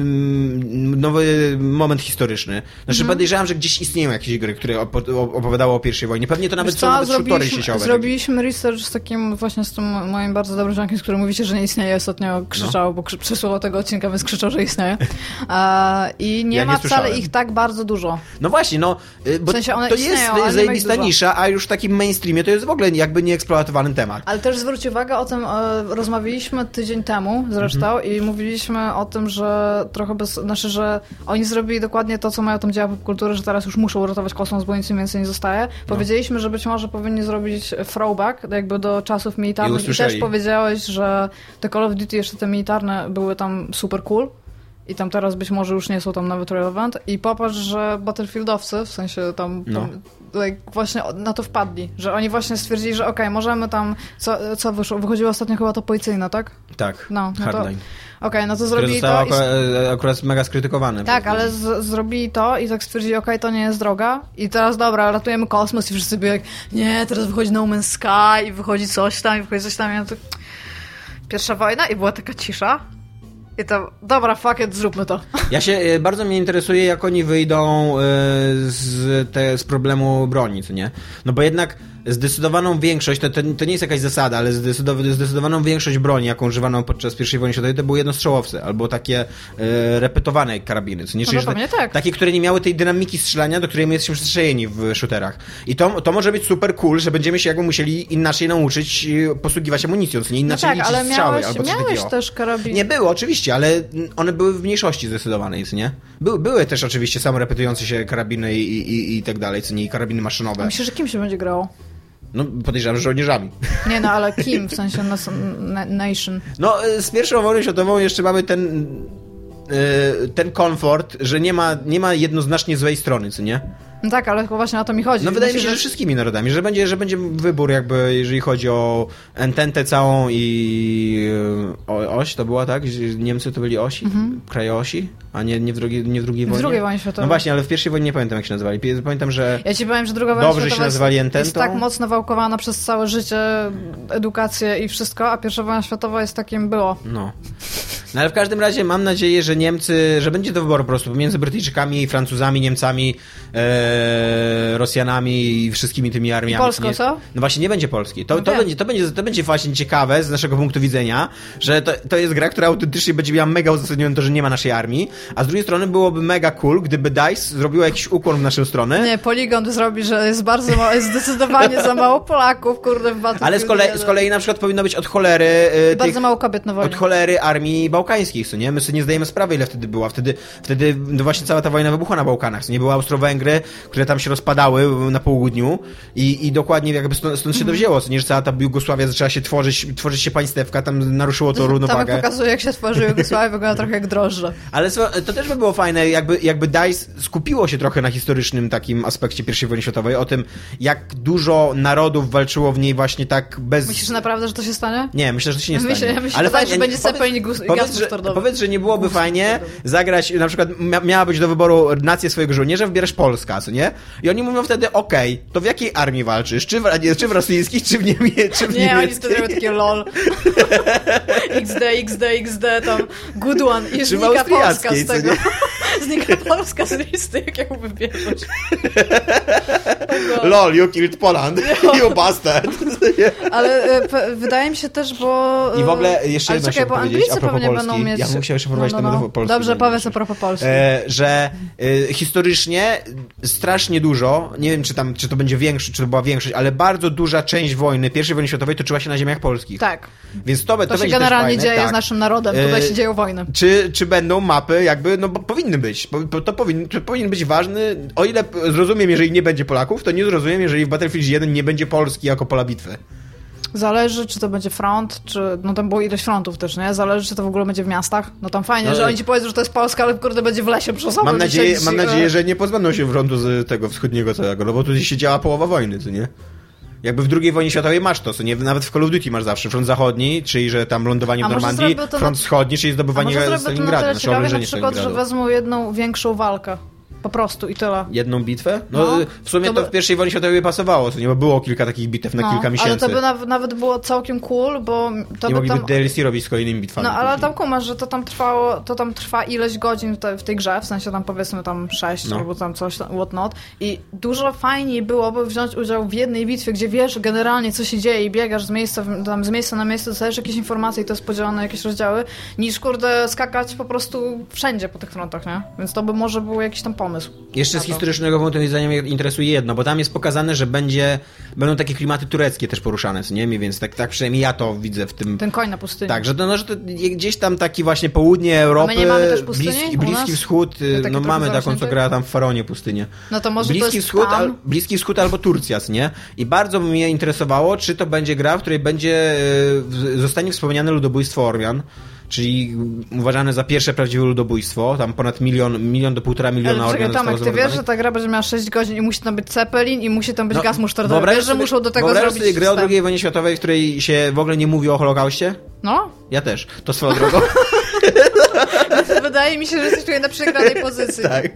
nowy moment historyczny. Znaczy Mhm. podejrzewam, że gdzieś istnieją jakieś gry, które opo- opowiadały o pierwszej wojnie. Pewnie to nawet Wiesz są nawet zrobiliśmy, sieciowe. zrobiliśmy research z takim właśnie z tym moim bardzo dobrym ziomkiem, z którym mówicie, że nie istnieje. Ostatnio krzyczał, No. bo krzy- przysłuchał tego odcinka, więc krzyczał, że istnieje. E, I nie Ja nie ma wcale słyszałem. ich tak bardzo dużo. No właśnie, no, y, bo W sensie to istnieją, jest nie zajebista nisza, a już w takim mainstreamie to jest w ogóle jakby nieeksploatowany temat. Ale też zwróć uwagę, o tym e, rozmawialiśmy tydzień temu zresztą Mhm. i mówiliśmy o tym, że trochę bez, znaczy, że oni zrobili dokładnie to, co mają tam dzieła popkultury, że teraz już muszą ratować kosmos, bo nic im więcej nie zostaje. No. Powiedzieliśmy, że być może powinni zrobić throwback jakby do czasów I militarnych i, usłyszeli. też powiedziałeś, że te Call of Duty jeszcze te militarne były tam super cool. I tam teraz być może już nie są tam nawet relevant. I popatrz, że Battlefieldowcy, w sensie tam, No. tam like, właśnie na to wpadli. Że oni właśnie stwierdzili, że okej, możemy tam, co, co wyszło? Wychodziło ostatnio chyba to policyjne, tak? Tak, No, no Hardline. Okej, no to zrobili to. i- akurat, e, akurat mega skrytykowane. tak, ale z, zrobili to i tak stwierdzili, okej, to nie jest droga. I teraz dobra, ratujemy kosmos i wszyscy byli jak, nie, teraz wychodzi No Man's Sky i wychodzi coś tam i wychodzi coś tam. I ja to... pierwsza wojna i była taka cisza. I to, dobra, fuck it, zróbmy to. Ja się, e, bardzo mnie interesuje, jak oni wyjdą e, z, te, z problemu broni, co nie? No bo jednak zdecydowaną większość, to, to, to nie jest jakaś zasada, ale zdecydow- zdecydowaną większość broni, jaką używano podczas I wojny światowej, to były jednostrzałowce, albo takie e, repetowane karabiny, co nie? No Czyli, że tak. Takie, które nie miały tej dynamiki strzelania, do której my jesteśmy przyzwyczajeni w shooterach. I to, to może być super cool, że będziemy się jakby musieli inaczej nauczyć e, posługiwać amunicją, co nie? No Inaczej tak, liczyć ale strzały, miałeś, albo coś miałeś takiego. też karabin. Nie było, oczywiście, ale one były w mniejszości zdecydowanej, co nie? Były, były też oczywiście samorepetujące się karabiny i, i, i tak dalej, co nie? I karabiny maszynowe. Myślę, że kim się będzie grało? No, podejrzewam, że żołnierzami. Nie no, ale kim, w sensie na, nation. No, y, z pierwszą wojną światową jeszcze mamy ten y, ten komfort, że nie ma, nie ma jednoznacznie złej strony, co nie? No tak, ale właśnie o to mi chodzi. No wydaje mi się, że wszystkimi narodami, że będzie, że będzie wybór jakby, jeżeli chodzi o ententę całą i y, o, oś, to była tak? Że Niemcy to byli osi? Kraje osi? A nie, nie, w drugiej, nie w drugiej W wojnie? drugiej wojnie światowej. No właśnie, ale w pierwszej wojnie nie pamiętam jak się nazywali. Pamiętam, że... Ja ci powiem, że druga wojna Dobrze się jest- nazywali jest ententą. tak mocno wałkowana przez całe życie, edukację i wszystko, a pierwsza wojna światowa jest takim było. No. No ale w każdym razie mam nadzieję, że Niemcy, że będzie to wybór po prostu pomiędzy Brytyjczykami, Francuzami, Niemcami, e, Rosjanami i wszystkimi tymi armiami. Polską, nie, co? No właśnie nie będzie Polski. To, No to, będzie, to, będzie, to będzie właśnie ciekawe z naszego punktu widzenia, że to, to jest gra, która autentycznie będzie miała mega uzasadnione to, że nie ma naszej armii, a z drugiej strony byłoby mega cool, gdyby DICE zrobiło jakiś ukłon w naszą stronę. Nie, Polygon zrobi, że jest bardzo mało, jest zdecydowanie za mało Polaków, kurde, w Battlefield Ale z kolei, z 1. kolei na przykład powinno być od cholery e, Bardzo tych, mało kobiet na wojnie. od cholery armii bałkańskich, co nie? My sobie nie zdajemy sprawy, ile wtedy była. Wtedy, wtedy no właśnie cała ta wojna wybuchła na Bałkanach, co nie? Były Austro-Węgry, które tam się rozpadały na południu i, i dokładnie jakby stąd, stąd się to wzięło, co nie? Że cała ta Jugosławia zaczęła się tworzyć, tworzyć się państewka, tam naruszyło to Tam równowagę. pokazuje, jak się tworzy Jugosławia, wygląda trochę jak drożdże. Ale to też by było fajne, jakby, jakby DICE skupiło się trochę na historycznym takim aspekcie I wojny światowej, o tym, jak dużo narodów walczyło w niej właśnie tak bez... Myślisz naprawdę, że to się stanie? Nie, myślę, że to się nie Myślę- stanie. myślę, Ale fajnie, że będzie powiedz- Zeppelin powiedz, gaz że, powiedz, że nie byłoby fajnie zagrać, na przykład mia, miała być do wyboru nację swojego żołnierza, wybierasz Polska, co nie? I oni mówią wtedy, okej, to w jakiej armii walczysz? Czy w, czy w rosyjskich, czy w, niemie, czy w Nie, oni niemieckiej? wtedy robią takie lol. XD, XD, XD, tam good one. Znika Polska austriackiej, z tego. nie? Znika Polska z listy, jak ją wybierzesz. LOL, you killed Poland, you bastard. Ale e, wydaje mi się też, bo... e, I w ogóle jeszcze Ale jedno czekaj, bo Anglicy pewnie Polski. będą mieć... Ja bym musiał jeszcze prowadzić temat do Polski. Dobrze, powiedz a propos Polski. E, że e, historycznie strasznie dużo, nie wiem czy tam, czy to będzie większość, czy to była większość, ale bardzo duża część wojny, pierwszej wojny światowej toczyła się na ziemiach polskich. Tak. Więc to, to, To się generalnie fajne, dzieje tak. z naszym narodem. Tutaj E, się dzieją wojny. Czy, czy będą mapy, jakby, no bo powinny być. To, powin, to powinien być ważny. O ile zrozumiem, jeżeli nie będzie Polaków, to nie zrozumiem, jeżeli w Battlefield 1 nie będzie Polski jako pola bitwy. Zależy, czy to będzie front, czy... No tam było ileś frontów też, nie? Zależy, czy to w ogóle będzie w miastach. No tam fajnie, No, że oni ci powiedzą, że to jest Polska, ale kurde będzie w lesie sobą. Mam nadzieję, mam nadzieję, że nie pozbędą się frontu z tego wschodniego całego, no bo tu się działa połowa wojny, co nie? Jakby w II wojnie światowej masz to, co nie? Nawet w Call of Duty masz zawsze front zachodni, czyli że tam lądowanie w Normandii, front na- wschodni, czyli zdobywanie na Stalingradu, tyle znaczy ciekawie, na oblężenie przykład, że Stalingradu. wezmą jedną większą walkę. Po prostu i tyle. Jedną bitwę? No, No, w sumie to to, w pierwszej wojnie światowej pasowało, co nie? Bo było kilka takich bitew na No, kilka miesięcy. Ale to by naw- nawet było całkiem cool, bo to nie by mogliby tam... DLC robić z kolejnymi bitwami. No ale tam kumasz, że to tam trwało, to tam trwa ileś godzin w, te, w tej grze, w sensie tam powiedzmy tam 6 No. albo tam coś, whatnot. I dużo fajniej byłoby wziąć udział w jednej bitwie, gdzie wiesz generalnie co się dzieje i biegasz z miejsca, tam, z miejsca na miejsce, dostajesz jakieś informacje i to jest podzielone na jakieś rozdziały, niż kurde skakać po prostu wszędzie po tych frontach, nie? Więc to by może był jakiś tam pomysł. Jeszcze na z to. historycznego punktu widzenia mnie interesuje jedno, bo tam jest pokazane, że będzie, będą takie klimaty tureckie też poruszane, co nie? Mniej Więc tak, tak przynajmniej ja to widzę w tym... Ten koń na pustyni. Tak, że to, no, że to gdzieś tam taki właśnie południe Europy, Bliski, Bliski? Wschód, y, no mamy taką, co gra tam w Faronie pustynię. No to może to Bliski jest Wschód, al, Bliski Wschód albo Turcja, co nie? I bardzo by mnie interesowało, czy to będzie gra, w której będzie, y, zostanie wspomniane ludobójstwo Ormian, czyli uważane za pierwsze prawdziwe ludobójstwo, tam ponad milion, milion do półtora miliona Ale Ormian Tomek, ty wiesz, że ta gra będzie miała 6 godzin i musi tam być Zeppelin i musi tam być No, gaz musztardowy. wyobraź Wiesz, że muszą do tego zrobić sobie grę o. II wojnie światowej, w której się w ogóle nie mówi o Holokauście? No, Ja też. To swoją drogą. wydaje mi się, że jesteś tutaj na przegranej pozycji. tak.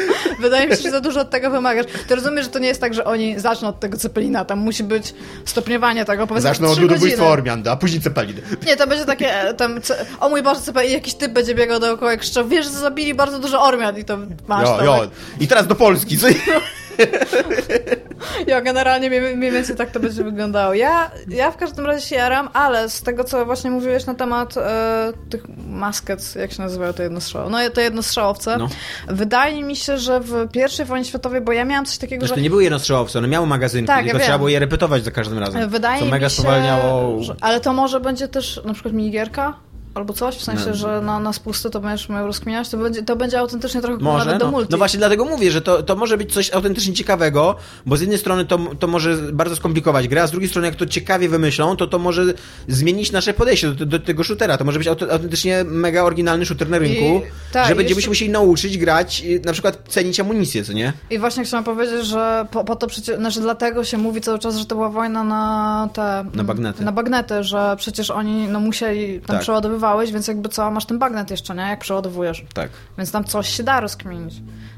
Wydaje mi się, że za dużo od tego wymagasz. Ty rozumiesz, że to nie jest tak, że oni zaczną od tego cepelina, tam musi być stopniowanie tego, powiedzmy Zaczną od ludobójstwa Ormian, a później Cepelin. Nie, to będzie takie, e, tam, o mój Boże, cepelin, jakiś typ będzie biegał dookoła jak szczał, wiesz, że zabili bardzo dużo Ormian i to masz Jo, to. jo. I teraz do Polski. Co? Ja generalnie mniej, więcej tak to będzie wyglądało. Ja, ja w każdym razie się jaram, ale z tego, co właśnie mówiłeś na temat e, tych masket, jak się nazywają te jednostrzałowe, no te jednostrzałowce, No. wydaje mi się, że w pierwszej wojnie światowej, bo ja miałam coś takiego, Zresztą że to nie były jednostrzałowce, one miały magazynki, Tak, ja tylko wiem. trzeba było je repetować za każdym razem. Wydaje co mega mi się, spowalniało... że, ale to może będzie też na przykład minigierka? Albo coś, w sensie, No. że na, na spusty to będziesz miał rozkminiać, to będzie, to będzie autentycznie trochę Może, nawet do no, multi. no właśnie dlatego mówię, że to, to może być coś autentycznie ciekawego, bo z jednej strony to, to może bardzo skomplikować grę, a z drugiej strony jak to ciekawie wymyślą, to to może zmienić nasze podejście do, do tego shootera. To może być aut- autentycznie mega oryginalny shooter na rynku, I- tak, że będziemy jeszcze- się musieli nauczyć grać, na przykład cenić amunicję, co nie? I właśnie chciałam powiedzieć, że po, po to przecież, znaczy dlatego się mówi cały czas, że to była wojna na te... Na bagnety. Na bagnety, że przecież oni no musieli, tam Tak. Przeładowywałeś, więc jakby co, masz ten bagnet jeszcze, nie? Jak przeładowujesz. Tak. Więc tam coś się da rozkminić.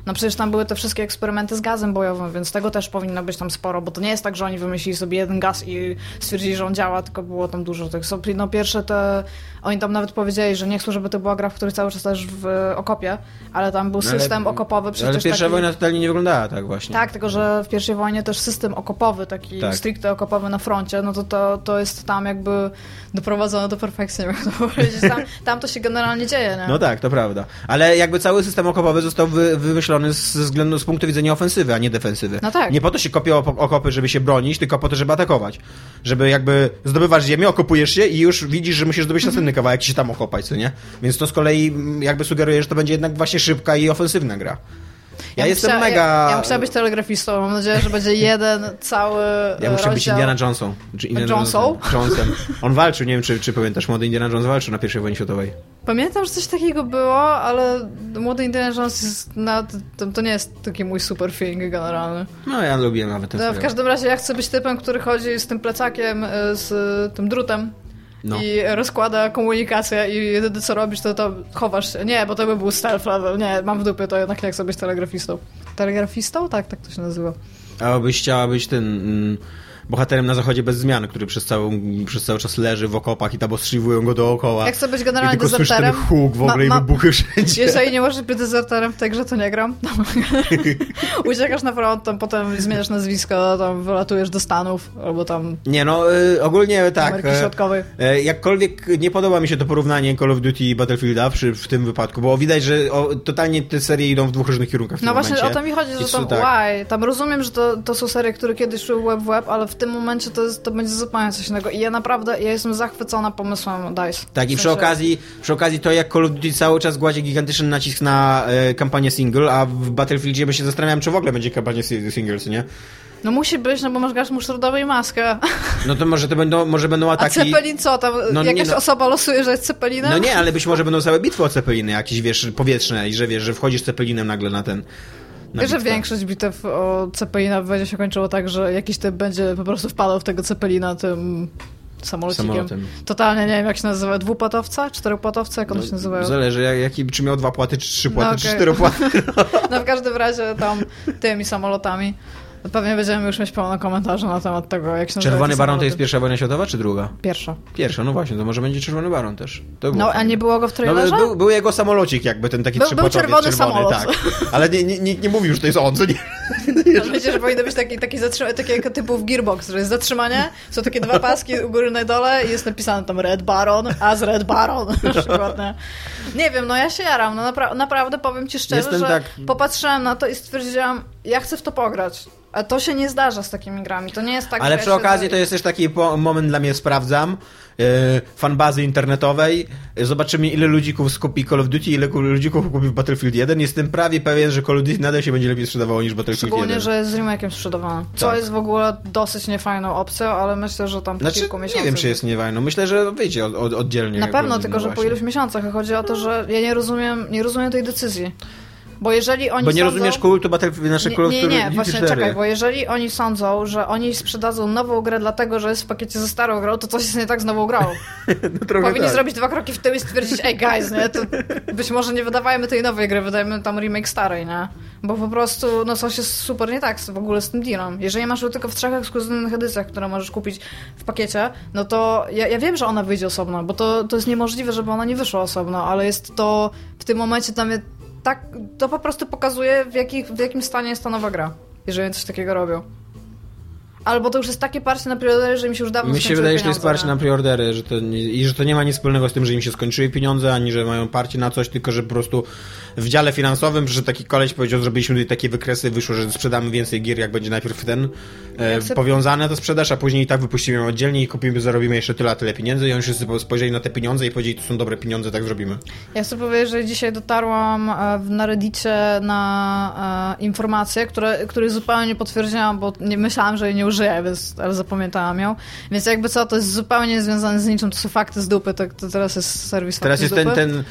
No przecież tam były te wszystkie eksperymenty z gazem bojowym, więc tego też powinno być tam sporo, bo to nie jest tak, że oni wymyślili sobie jeden gaz i stwierdzili, że on działa, tylko było tam dużo tych. No pierwsze te... Oni tam nawet powiedzieli, że nie chcą, żeby to była gra, w której cały czas też w okopie, ale tam był No ale- system okopowy przecież Ale pierwsza taki... wojna totalnie nie wyglądała tak właśnie. Tak, tylko że w pierwszej wojnie też system okopowy, taki Tak. stricte okopowy na froncie, no to, to to jest tam jakby doprowadzone do perfekcji, jak to powiedzieć. Tam, tam to się generalnie dzieje, nie? No tak, to prawda. Ale jakby cały system okopowy został wy, wymyślony z, ze względu z punktu widzenia ofensywy, a nie defensywy. No tak. Nie po to się kopią op- okopy, żeby się bronić, tylko po to, żeby atakować. Żeby jakby zdobywasz ziemię, okopujesz się i już widzisz, że musisz zdobyć następny kawałek i się tam okopać, co nie? Więc to z kolei jakby sugeruje, że to będzie jednak właśnie szybka i ofensywna gra. Ja, bym jestem mega... Ja, ja bym chciała być telegrafistą. Mam nadzieję, że będzie jeden cały Ja muszę być rozdział. Indiana Johnson. Indiana Johnson? Johnson. On walczył, nie wiem czy, czy pamiętasz, młody Indiana Jones walczył na pierwszej wojnie światowej. Pamiętam, że coś takiego było, ale młody Indiana Jones jest na, to, to nie jest taki mój super feeling generalny. No ja lubiłem nawet ten No, w każdym razie ja chcę być typem, który chodzi z tym plecakiem, y, z tym drutem No. i rozkłada komunikację i jedyne co robisz, to, to chowasz się. Nie, bo to by był stealth level. Nie, mam w dupie, to jednak nie chcę być telegrafistą. Telegrafistą? Tak, tak to się nazywa. A byś chciała być tym mm, bohaterem na zachodzie bez zmian, który przez cały, przez cały czas leży w okopach i tam ostrzywują go dookoła. Ja chcę być I generalnie tylko ten dezerterem. huk w ogóle Ma- ma- i wybuchy wszędzie. Jeżeli nie możesz być dezerterem w tej grze, to nie gram. Uciekasz na front, tam potem zmieniasz nazwisko, tam wylatujesz do Stanów, albo tam Nie no, y, ogólnie tak. Ameryki e, Środkowej. e, Jakkolwiek nie podoba mi się to porównanie Call of Duty i Battlefielda przy, w tym wypadku, bo widać, że o, totalnie te serie idą w dwóch różnych kierunkach No właśnie momencie. o to mi chodzi, I że tam tak. why? Tam rozumiem, że to, to są serie, które kiedyś szły web w web, ale w tym momencie to, jest, to będzie zupełnie coś innego. I ja naprawdę, ja jestem zachwycona pomysłem DICE. Tak, i przy okazji, przy okazji to jak Call of Duty cały czas gładzi gigantyczny nacisk na e, kampanię single, a w Battlefieldzie my się zastanawiam, czy w ogóle będzie kampania si- single, czy nie? No musi być, no bo masz gaz musztardowy i maskę. No to może to będą, może będą A ataki... Cepelin co? Tam No nie, jakaś no. osoba losuje, że jest Cepelinem? No nie, ale być może będą całe bitwy o Cepeliny, jakieś, wiesz, powietrzne i że, wiesz, że wchodzisz Cepelinem nagle na ten... Wiesz, że większość bitew o Cepelina będzie się kończyło tak, że jakiś typ będzie po prostu wpadał w tego Cepelina tym samolocikiem. Samolotem. Totalnie nie wiem, jak się nazywa. Dwupłatowca? Czteropłatowca? Jak one się nazywają? Zależy, jak, jaki, czy miał dwa płaty, czy trzy płaty, No, czy okej. cztery płaty. No w każdym razie tam tymi samolotami. Pewnie będziemy już mieć pełno komentarzy na temat tego, jak się Czerwony Baron to jest pierwsza wojna światowa, czy druga? Pierwsza. Pierwsza, no właśnie, to może będzie Czerwony Baron też. No, a fajne. nie było go w No, trailerze? był, był jego samolocik jakby, ten taki Był- był trzypłatowiec czerwony samolot. tak. Ale nie, nie, nie, nie mówił, że to jest on, co nie? Ale Wiecie, że powinno być taki, taki zatrzyma- takiego typu w Gearbox, że jest zatrzymanie, są takie dwa paski u góry na dole i jest napisane tam Red Baron, a z Red Baron na przykład, nie? Nie wiem, no ja się jaram, no napra- naprawdę powiem ci szczerze, Jestem że tak- popatrzyłam na to i stwierdziłam, ja chcę w to pograć. A to się nie zdarza z takimi grami, to nie jest tak, Ale że przy okazji siedzę- to jest też taki po- moment dla mnie sprawdzam. Yy, fanbazy internetowej. Zobaczymy, ile ludzików skupi Call of Duty, ile ludzików kupi Battlefield 1. Jestem prawie pewien, że Call of Duty nadal się będzie lepiej sprzedawało niż Battlefield Szczególnie, 1. że jest z remake'iem sprzedawane. Co Tak. jest w ogóle dosyć niefajną opcją, ale myślę, że tam po Znaczy, kilku miesiącach... nie wiem, czy jest niewajno. Myślę, że wyjdzie od, od, oddzielnie. Na pewno, tylko no że po właśnie. iluś miesiącach. Chodzi o to, że ja nie rozumiem, nie rozumiem tej decyzji. Bo jeżeli oni Bo nie sądzą... rozumiesz kultu Battlefield, nasze Nie, nie, nie, właśnie 4. czekaj, bo jeżeli oni sądzą, że oni sprzedadzą nową grę dlatego, że jest w pakiecie ze starą grą, to coś jest nie tak z nową grą. no, Powinni tak. zrobić dwa kroki w tył i stwierdzić, ej guys, nie, to być może nie wydawajmy tej nowej gry, wydajmy tam remake starej, nie? Bo po prostu, no coś jest super nie tak w ogóle z tym dealem. Jeżeli masz ją tylko w trzech ekskluzywnych edycjach, które możesz kupić w pakiecie, no to ja, ja wiem, że ona wyjdzie osobno, bo to, to jest niemożliwe, żeby ona nie wyszła osobno, ale jest to w tym momencie tam tak, to po prostu pokazuje w, jakich, w jakim stanie jest ta nowa gra, jeżeli coś takiego robią. Albo to już jest takie parcie na preordery, że mi się już dawno Mi się wydaje, że to jest parcie na preordery że to nie, i że to nie ma nic wspólnego z tym, że im się skończyły pieniądze, ani że mają parcie na coś, tylko że po prostu w dziale finansowym, że taki koleś powiedział, zrobiliśmy tutaj takie wykresy, wyszło, że sprzedamy więcej gier, jak będzie najpierw ten e, powiązane to sprzedaż, a później i tak wypuścimy ją oddzielnie i kupimy, zarobimy jeszcze tyle, tyle pieniędzy i oni wszyscy spojrzeli na te pieniądze i powiedzieli, to są dobre pieniądze, tak zrobimy. Ja chcę powiedzieć, że dzisiaj dotarłam e, na Reddicie na e, informacje, które, które zupełnie nie potwierdziłam, bo nie myślałam, że jej nie użyję, więc ale zapamiętałam ją. Więc jakby co, to jest zupełnie związane z niczym, to są fakty z dupy, to, to teraz jest serwis Teraz jest ten, ten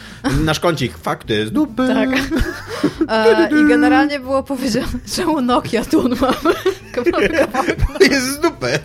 nasz kącik, fakty z dupy. Tak. E, I generalnie było powiedziane, czemu Nokia Tun mamy. jest z dupy.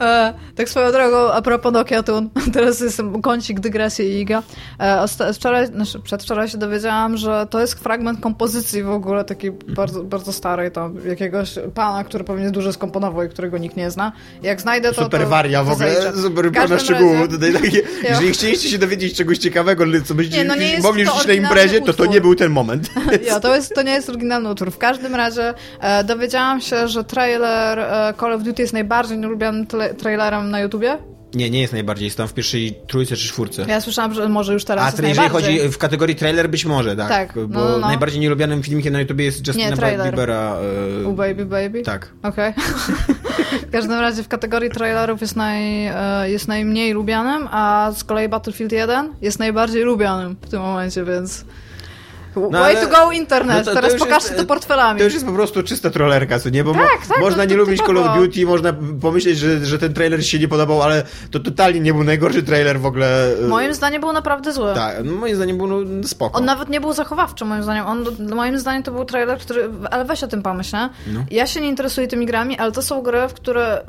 E, tak swoją drogą, a propos Nokia Tun, teraz jest kącik dygresji i iga. E, wczoraj, znaczy przedwczoraj się dowiedziałam, że to jest fragment kompozycji w ogóle takiej bardzo, bardzo starej, tam jakiegoś pana, który pewnie dużo skomponował i którego nikt nie zna. Jak znajdę to, Super to, waria w ogóle, zajrzę. super pełna szczegółów. Tutaj takie, jeżeli chcieliście się dowiedzieć czegoś ciekawego, co byście Nie, no nie mogli rzucić na imprezie, to to utwór. nie był ten moment. Ja, to, jest, to nie jest oryginalny utwór. W każdym razie e, dowiedziałam się, że trailer e, Call of Duty jest najbardziej nielubianym trailerem na YouTubie. Nie, nie jest najbardziej, jest tam w pierwszej trójce czy czwórce. Ja słyszałam, że może już teraz A jest jeżeli najbardziej. chodzi w kategorii trailer, być może, tak. Tak, no, bo no, no. najbardziej nielubianym filmikiem na YouTubie jest Justina Nie. Biebera. e, U Baby Baby? Tak. Okej. w każdym razie w kategorii trailerów jest, naj, e, jest najmniej lubianym, a z kolei Battlefield 1 jest najbardziej lubianym w tym momencie, więc... Way ale- to go internet, no to- to teraz już pokażcie jest- to portfelami. To już jest po prostu czysta trollerka, co nie? Bo Tak, tak, można to- nie to lubić Call of Duty, można pomyśleć, że, że ten trailer się nie podobał, ale to totalnie nie był najgorszy trailer w ogóle. e, Moim zdaniem był naprawdę zły. Tak, no, moim zdaniem był no, spoko. On nawet nie był zachowawczy, moim zdaniem. On, moim zdaniem to był trailer, który. Ale weź o tym pomyśl, nie? No. Ja się nie interesuję tymi grami, ale to są gry, w które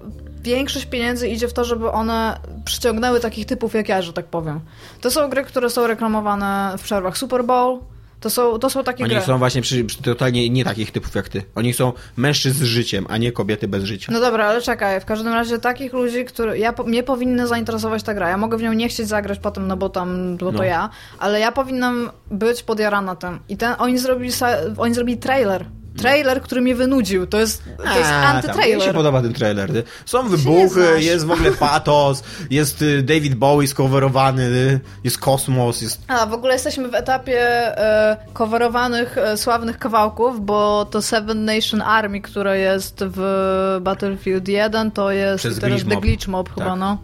większość pieniędzy idzie w to, żeby one przyciągnęły takich typów jak ja, że tak powiem. To są gry, które są reklamowane w przerwach Super Bowl. To są, to są takie Oni gry. są właśnie przy, przy totalnie nie takich typów jak ty. Oni są mężczyzn z życiem, a nie kobiety bez życia. No dobra, ale czekaj, w każdym razie takich ludzi, które ja, mnie powinny zainteresować ta gra. Ja mogę w nią nie chcieć zagrać potem, no bo tam, bo No. to ja, ale ja powinnam być podjarana tym. I ten, oni zrobili, oni zrobili trailer. Trailer, który mnie wynudził. To jest, to jest A, tam, Mi się antytrailer. podoba ten trailer. Są wybuchy, jest w ogóle patos, jest y, David Bowie skowerowany, y, jest kosmos, jest... A, w ogóle jesteśmy w etapie e, coverowanych e, sławnych kawałków, bo to Seven Nation Army, które jest w Battlefield 1, to jest Przez teraz Glitch The Mob. Glitch Mob chyba, Tak. no.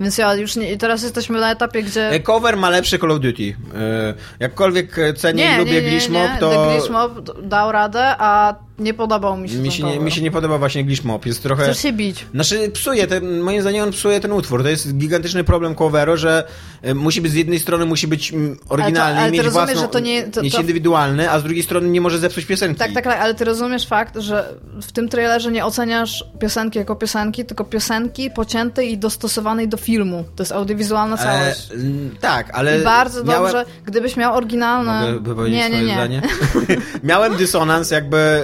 Więc ja już nie, teraz jesteśmy na etapie, gdzie... E, Cover ma lepsze Call of Duty. E, Jakkolwiek cenię i lubię Glitch Mob, to... Glitch Mob dał radę, a nie podobał mi się Mi się, nie, mi się nie podoba właśnie Glitch Mob. Jest trochę... Chcesz się bić. Znaczy psuje, ten, moim zdaniem on psuje ten utwór. To jest gigantyczny problem coveru, że e, musi być z jednej strony musi być mm, oryginalny ale ty mieć rozumiesz, własną, że to nie- to- mieć to- indywidualny, a z drugiej strony nie może zepsuć piosenki. Tak, tak, tak, ale ty rozumiesz fakt, że w tym trailerze nie oceniasz piosenki jako piosenki, tylko piosenki pociętej i dostosowanej do filmu. To jest audiowizualna E, całość. mm, tak, ale I bardzo miałem... dobrze, gdybyś miał oryginalne... Mogę nie, nie, nie. Miałem dysonans jakby...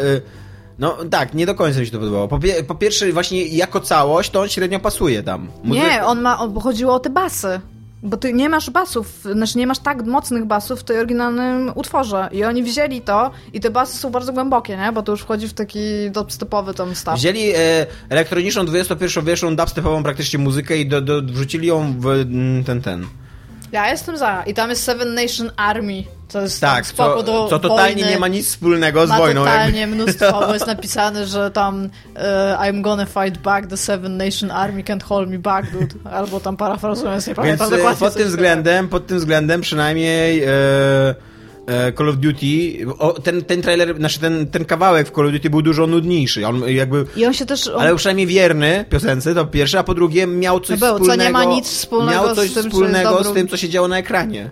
No tak, nie do końca mi się to podobało. Po, po pierwsze, właśnie jako całość, to on średnio pasuje tam. Muzyka- Nie, on ma, on, chodziło o te basy. Bo ty nie masz basów, znaczy nie masz tak mocnych basów w tej oryginalnym utworze. I oni wzięli to i te basy są bardzo głębokie, nie? Bo to już wchodzi w taki dubstepowy tam staw. Wzięli e, elektroniczną 21-wieczną dubstepową praktycznie muzykę i do, do, wrzucili ją w mm, ten, ten. Ja jestem za. I tam jest Seven Nation Army. To jest Tak, spoko co, do co totalnie wojny. nie ma nic wspólnego z ma wojną. totalnie jakby. mnóstwo, bo jest napisane, że tam e, I'm gonna fight back, the Seven Nation Army can't hold me back, dude. Albo tam parafrazując, nie Więc pamiętam e, dokładnie. pod tym względem, pod tym względem przynajmniej e, Call of Duty, o, ten, ten trailer, znaczy ten, ten kawałek w Call of Duty był dużo nudniejszy. On jakby I on się też... On... Ale przynajmniej wierny piosence, to pierwsze, a po drugie miał coś No był, co wspólnego. nie ma nic wspólnego miał z coś tym, co jest wspólnego z tym, co się działo na ekranie.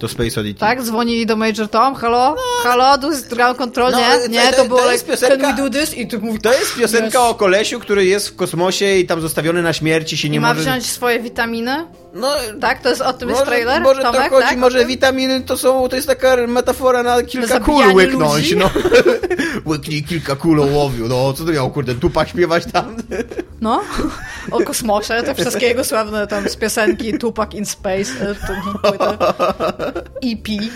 To Space Oddity. Tak, dzwonili do Major Tom, halo, halo, tu jest Ground Control, No, nie, to- nie, to- to było to jest like, piosenka- can we do this? I tu mówi, To jest piosenka Yes. o kolesiu, który jest w kosmosie i tam zostawiony na śmierci się I nie ma może... wziąć swoje witaminy? No, Tak, to jest o tym jest może, trailer? może Tomek, to chodzi, tak? może witaminy to są, to jest taka metafora na kilka kul łyknąć, ludzi? no. Łyknij kilka kul ołowiu, no co to miał, kurde, tupa śpiewać tam? No, o kosmosie, te wszystkie jego sławne tam z piosenki Tupac in Space, e, hippie.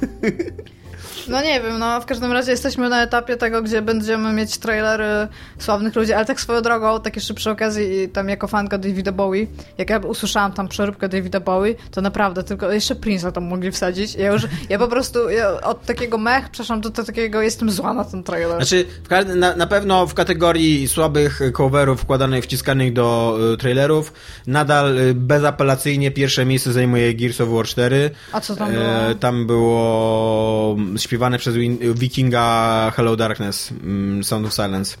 No nie wiem, no w każdym razie jesteśmy na etapie tego, gdzie będziemy mieć trailery sławnych ludzi, ale tak swoją drogą, tak jeszcze przy okazji, i tam jako fanka Davida Bowie, jak ja usłyszałam tam przeróbkę Davida Bowie, to naprawdę tylko jeszcze Prince'a tam mogli wsadzić. Ja już, ja po prostu ja od takiego mech przeszłam do, do takiego, jestem zła na ten trailer. Znaczy, w na, na pewno w kategorii słabych coverów wkładanych, wciskanych do y, trailerów, nadal y, bezapelacyjnie pierwsze miejsce zajmuje Gears of War 4. A co tam było? E, tam było śpiewane przez Wikinga Hello Darkness, mm, Sound of Silence.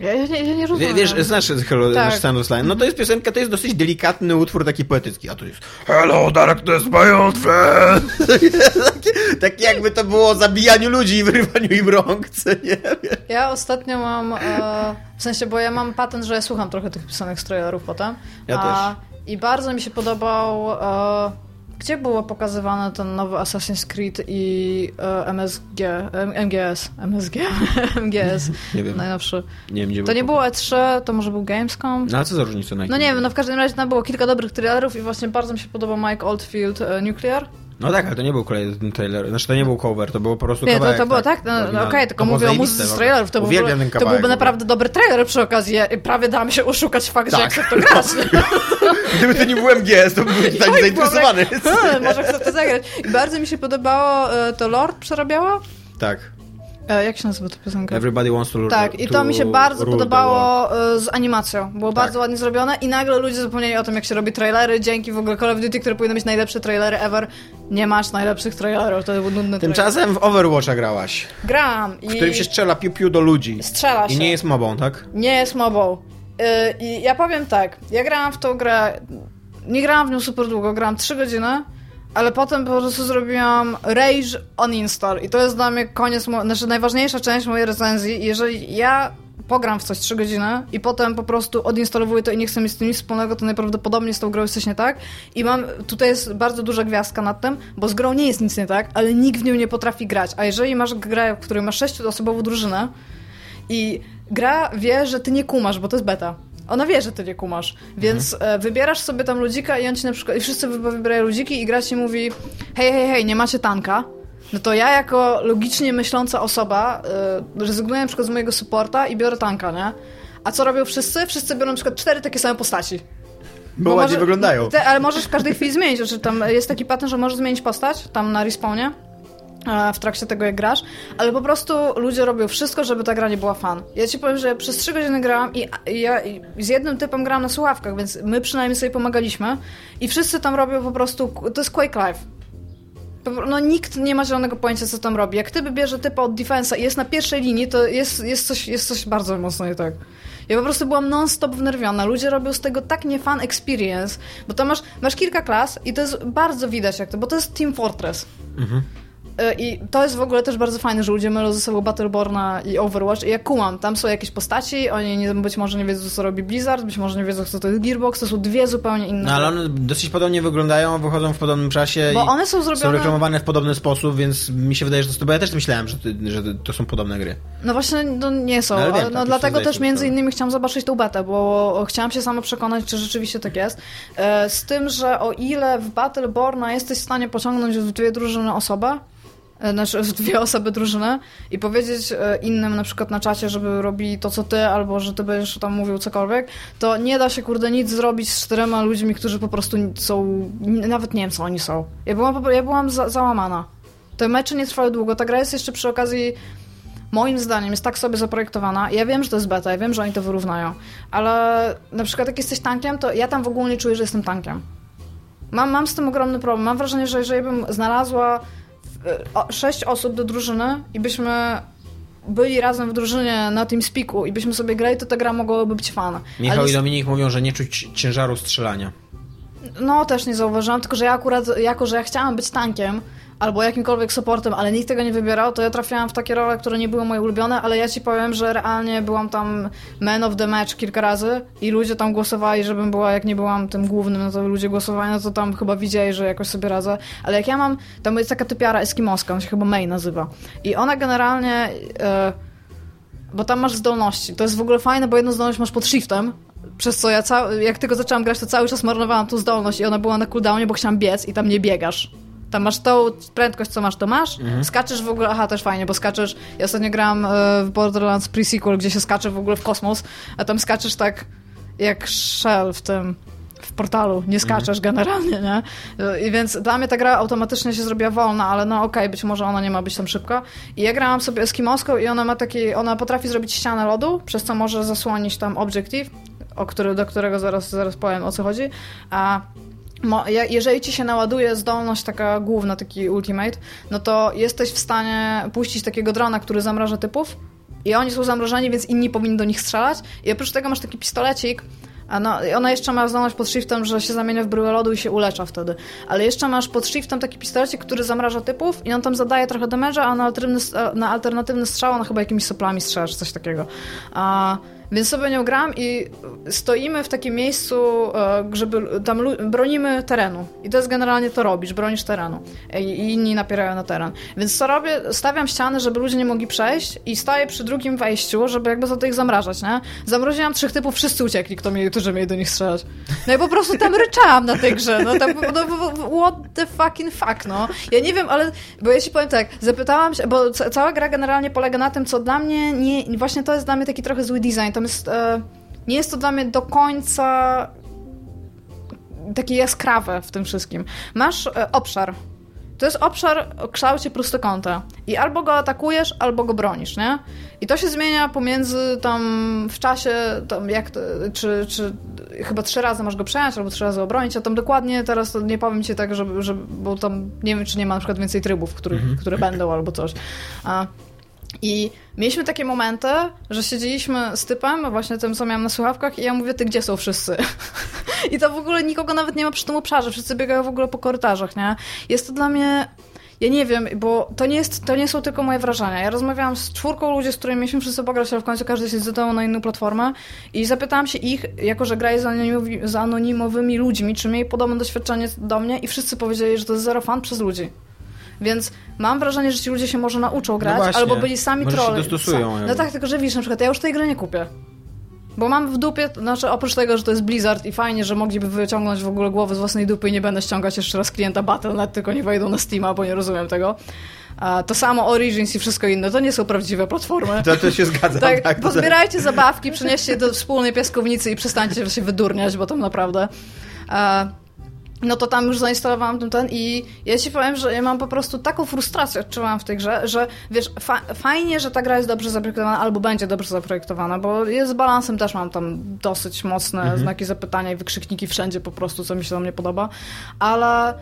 Ja, ja, nie, ja nie rozumiem. wiesz, znasz Hello Tak. znasz Sound of Silence? No to jest piosenka, to jest dosyć delikatny utwór, taki poetycki, a to jest Hello Darkness, my old friend! takie, takie jakby to było o zabijaniu ludzi i wyrywaniu im rąk, co nie? Ja ostatnio mam, e, w sensie, bo ja mam patent, że ja słucham trochę tych pisanych z trailerów potem. Ja a, I bardzo mi się podobał, e, gdzie było pokazywane ten nowy Assassin's Creed i e, MSG, MGS, MSG, MGS, Nie wiem. najnowszy. Nie wiem, gdzie To nie było E3, to może był Gamescom? No ale co za różnica No nie wiem, no w każdym razie tam było kilka dobrych trailerów i właśnie bardzo mi się podobał Mike Oldfield e, Nuclear. No tak, ale to nie był kolejny trailer. Znaczy to nie był cover, to było po prostu Nie, to, kawałek. to było tak, no, no oryginalny. okej, tylko To było mówię o muzyce z trailerów. To, byłby, ten to byłby naprawdę dobry trailer przy okazji. Ja prawie dałam się oszukać fakt, że Tak. jak chcę to grać. Gdyby to nie był MGS, to byłbym tak zainteresowany. byłam jak, "Hmm, Może chcę to zagrać. I bardzo mi się podobało, e, to Lord przerabiała? tak. E, Jak się nazywa ta piosenka? Everybody wants to Tak, i to mi się bardzo podobało e, z animacją. Było Tak. bardzo ładnie zrobione i nagle ludzie zapomnieli o tym, jak się robi trailery. Dzięki w ogóle Call of Duty, które powinny mieć najlepsze trailery ever. Nie masz najlepszych trailerów, to był nudny trailer. Tymczasem w Overwatcha grałaś, Gram i w którym się strzela piu-piu do ludzi. strzela się. I nie jest mobą, tak? Nie jest mobą. Yy, I ja powiem tak, ja grałam w tą grę, nie grałam w nią super długo, grałam 3 godziny, ale potem po prostu zrobiłam rage on install i to jest dla mnie koniec, znaczy najważniejsza część mojej recenzji. Jeżeli ja pogram w coś 3 godziny i potem po prostu odinstalowuję to i nie chcę mieć z tym nic wspólnego, to najprawdopodobniej z tą grą jest coś nie tak. I mam, tutaj jest bardzo duża gwiazdka nad tym, bo z grą nie jest nic nie tak, ale nikt w nią nie potrafi grać. A jeżeli masz grę, w której masz sześcioosobową drużynę, i gra wie, że ty nie kumasz, bo to jest beta. Ona wie, że ty nie kumasz, więc e, wybierasz sobie tam ludzika i on ci na przykład, i wszyscy wy- wybierają ludziki i gra ci mówi hej, hej, hej, nie macie tanka, no to ja jako logicznie myśląca osoba e, rezygnuję na przykład z mojego supporta i biorę tanka, nie? A co robią wszyscy? Wszyscy biorą na przykład cztery takie same postaci. Bo, ładnie może- wyglądają. Te, ale możesz w każdej chwili zmienić. Znaczy, tam jest taki patent, że możesz zmienić postać tam na respawnie w trakcie tego jak grasz, ale po prostu ludzie robią wszystko, żeby ta gra nie była fan. Ja ci powiem, że przez 3 godziny grałam i, ja z jednym typem grałam na słuchawkach, więc my przynajmniej sobie pomagaliśmy i wszyscy tam robią po prostu, to jest Quake Live. No nikt nie ma zielonego pojęcia, co tam robi. Jak typ bierze typa od defensa i jest na pierwszej linii, to jest, jest, coś, jest coś bardzo mocno nie tak. Ja po prostu byłam non-stop wnerwiona. Ludzie robią z tego tak nie fan experience, bo to masz, masz kilka klas i to jest bardzo widać jak to, bo to jest Team Fortress. Y, I to jest w ogóle też bardzo fajne, że ludzie mylą ze sobą Battleborna i Overwatch. I ja kumam, tam są jakieś postaci, oni nie, być może nie wiedzą, co robi Blizzard, być może nie wiedzą, co to jest Gearbox, to są dwie zupełnie inne. No ale one dosyć podobnie wyglądają, wychodzą w podobnym czasie Bo one są są zrobione... reklamowane w podobny sposób, więc mi się wydaje, że to jest... Bo ja też myślałem, że, że to są podobne gry. No właśnie, no nie są. No, No, wiem, tak, już dlatego też między innymi chciałam zobaczyć tą betę, bo chciałam się sama przekonać, czy rzeczywiście tak jest. E, Z tym, że o ile w Battleborna jesteś w stanie pociągnąć w dwie drużyny osobę, znaczy dwie osoby drużyny i powiedzieć e, innym na przykład na czacie, żeby robili to co ty, albo że ty będziesz tam mówił cokolwiek, to nie da się kurde nic zrobić z czterema ludźmi, którzy po prostu są, nawet nie wiem co oni są. Ja byłam, ja byłam za, załamana. Te mecze nie trwały długo. Ta gra jest jeszcze przy okazji moim zdaniem jest tak sobie zaprojektowana. Ja wiem, że to jest beta, ja wiem, że oni to wyrównają, ale na przykład jak jesteś tankiem, to ja tam w ogóle nie czuję, że jestem tankiem. Mam, mam z tym ogromny problem. Mam wrażenie, że jeżeli bym znalazła sześć osób do drużyny i byśmy byli razem w drużynie na TeamSpeaku i byśmy sobie grali, to ta gra mogłaby być fana. Michał Ale i Dominik mówią, że nie czuć ciężaru strzelania. No, też nie zauważyłam, tylko że ja akurat, jako że ja chciałam być tankiem, albo jakimkolwiek supportem, ale nikt tego nie wybierał, to ja trafiałam w takie role, które nie były moje ulubione, ale ja ci powiem, że realnie byłam tam man of the match kilka razy i ludzie tam głosowali, żebym była, jak nie byłam tym głównym, no to ludzie głosowali, no to tam chyba widzieli, że jakoś sobie radzę, ale jak ja mam, tam jest taka typiara eskimoska, on się chyba May nazywa i ona generalnie... Yy, bo tam masz zdolności. To jest w ogóle fajne, bo jedną zdolność masz pod shiftem, przez co ja, jak tylko zaczęłam grać, to cały czas marnowałam tą zdolność i ona była na cooldownie, bo chciałam biec i tam nie biegasz. Tam masz tą prędkość, co masz, to masz. Mhm. Skaczesz w ogóle, aha, też fajnie, bo skaczesz. Ja ostatnio grałam e, w Borderlands Pre-Sequel, gdzie się skacze w ogóle w kosmos, a tam skaczesz tak jak Shell w tym w portalu, nie skaczesz mhm. generalnie, nie? I więc dla mnie ta gra automatycznie się zrobiła wolna, ale no okej, okay, być może ona nie ma być tam szybko. I ja grałam sobie Eskimoską i ona ma taki, ona potrafi zrobić ścianę lodu, przez co może zasłonić tam obiektyw, o który, do którego zaraz, zaraz powiem o co chodzi. A jeżeli ci się naładuje zdolność taka główna, taki ultimate, no to jesteś w stanie puścić takiego drona, który zamraża typów i oni są zamrożeni, więc inni powinni do nich strzelać. I oprócz tego masz taki pistolecik, a no, ona jeszcze ma zdolność pod shiftem, że się zamienia w bryłę lodu i się ulecza wtedy. Ale jeszcze masz pod shiftem taki pistolecik, który zamraża typów i on tam zadaje trochę damage'a, a na alternatywny, na alternatywny strzał on chyba jakimiś soplami strzela, czy coś takiego. A więc sobie nią gram i stoimy w takim miejscu, e, żeby tam bronimy terenu. I to jest generalnie to robisz, bronisz terenu. I inni napierają na teren. Więc co robię? Stawiam ściany, żeby ludzie nie mogli przejść i staję przy drugim wejściu, żeby jakby za to zamrażać, nie? Zamroziłam trzech typów, wszyscy uciekli, kto mieli, którzy mieli do nich strzelać. No i po prostu tam ryczałam na tej grze. No tam, no, what the fucking fuck, no. Ja nie wiem, ale, bo ja ci powiem tak, zapytałam się, bo cała gra generalnie polega na tym, co dla mnie nie, właśnie to jest dla mnie taki trochę zły design, to jest, e, nie jest to dla mnie do końca takie jaskrawe w tym wszystkim. Masz e, obszar. To jest obszar o kształcie prostokąta. I albo go atakujesz, albo go bronisz, nie? I to się zmienia pomiędzy tam w czasie, tam jak czy, czy chyba trzy razy masz go przejąć, albo trzy razy obronić, a tam dokładnie teraz nie powiem ci tak, że, że bo tam nie wiem, czy nie ma na przykład więcej trybów, których, mhm. które będą albo coś. A, i mieliśmy takie momenty, że siedzieliśmy z typem, właśnie tym, co miałam na słuchawkach, i ja mówię, ty gdzie są wszyscy? I to w ogóle nikogo nawet nie ma przy tym obszarze, wszyscy biegają w ogóle po korytarzach, nie? Jest to dla mnie ja nie wiem, bo to nie, jest, to nie są tylko moje wrażenia. Ja rozmawiałam z czwórką ludzi, z którymi mieliśmy wszyscy pograć, ale w końcu każdy się zdecydował na inną platformę i zapytałam się ich, jako że grają z, anonimowi, z anonimowymi ludźmi, czy mieli podobne doświadczenie do mnie i wszyscy powiedzieli, że to jest zero fan przez ludzi. Więc mam wrażenie, że ci ludzie się może nauczą grać, no albo byli sami może trolle. Się dostosują. No tak, tylko że widzisz, na przykład ja już tej gry nie kupię. Bo mam w dupie, znaczy oprócz tego, że to jest Blizzard i fajnie, że mogliby wyciągnąć w ogóle głowy z własnej dupy i nie będę ściągać jeszcze raz klienta Battle.net, tylko nie wejdą na Steama, bo nie rozumiem tego. To samo Origins i wszystko inne, to nie są prawdziwe platformy. To, to się zgadza. tak, tak, pozbierajcie zabawki, przynieście do wspólnej piaskownicy i przestańcie się wydurniać, bo tam naprawdę no to tam już zainstalowałam ten, ten i ja ci powiem, że ja mam po prostu taką frustrację odczuwałam w tej grze, że wiesz, fa fajnie, że ta gra jest dobrze zaprojektowana albo będzie dobrze zaprojektowana, bo jest z balansem też mam tam dosyć mocne mhm. znaki zapytania i wykrzykniki wszędzie po prostu, co mi się tam nie podoba, ale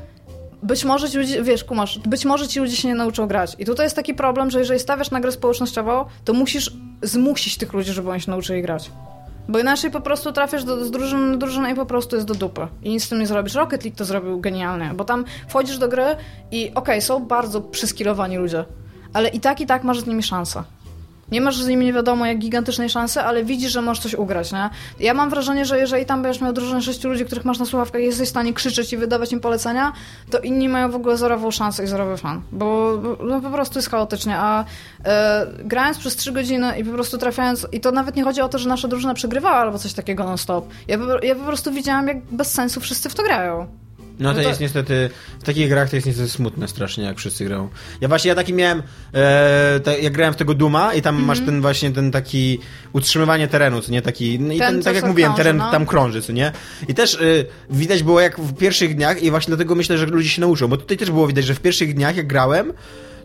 być może ci ludzie, wiesz, kumasz, być może ci ludzie się nie nauczą grać. I tutaj jest taki problem, że jeżeli stawiasz na grę społecznościową, to musisz zmusić tych ludzi, żeby oni się nauczyli grać. Bo inaczej po prostu trafiasz do, z drużyny na drużynę i po prostu jest do dupy. I nic z tym nie zrobisz. Rocket League to zrobił genialnie, bo tam wchodzisz do gry i okej, okay, są bardzo przyskilowani ludzie, ale i tak, i tak masz z nimi szansę. Nie masz z nimi nie wiadomo jak gigantycznej szansy, ale widzisz, że możesz coś ugrać, nie? Ja mam wrażenie, że jeżeli tam będziesz miał drużynę sześciu ludzi, których masz na słuchawkach i jesteś w stanie krzyczeć i wydawać im polecenia, to inni mają w ogóle zerową szansę i zerowy fan. Bo no, po prostu jest chaotycznie, a e, grając przez trzy godziny i po prostu trafiając, i to nawet nie chodzi o to, że nasza drużyna przegrywała albo coś takiego non-stop. Ja, ja po prostu widziałam, jak bez sensu wszyscy w to grają. No to, no to, jest niestety, w takich grach to jest niestety smutne strasznie, jak wszyscy grają. Ja właśnie, ja taki miałem, e, jak grałem w tego Duma i tam mm -hmm. masz ten właśnie ten taki utrzymywanie terenu, co nie, taki, no i ten, ten tak jak mówiłem, krąży, teren no. tam krąży, co nie? I też e, widać było jak w pierwszych dniach i właśnie dlatego myślę, że ludzie się nauczą, bo tutaj też było widać, że w pierwszych dniach jak grałem,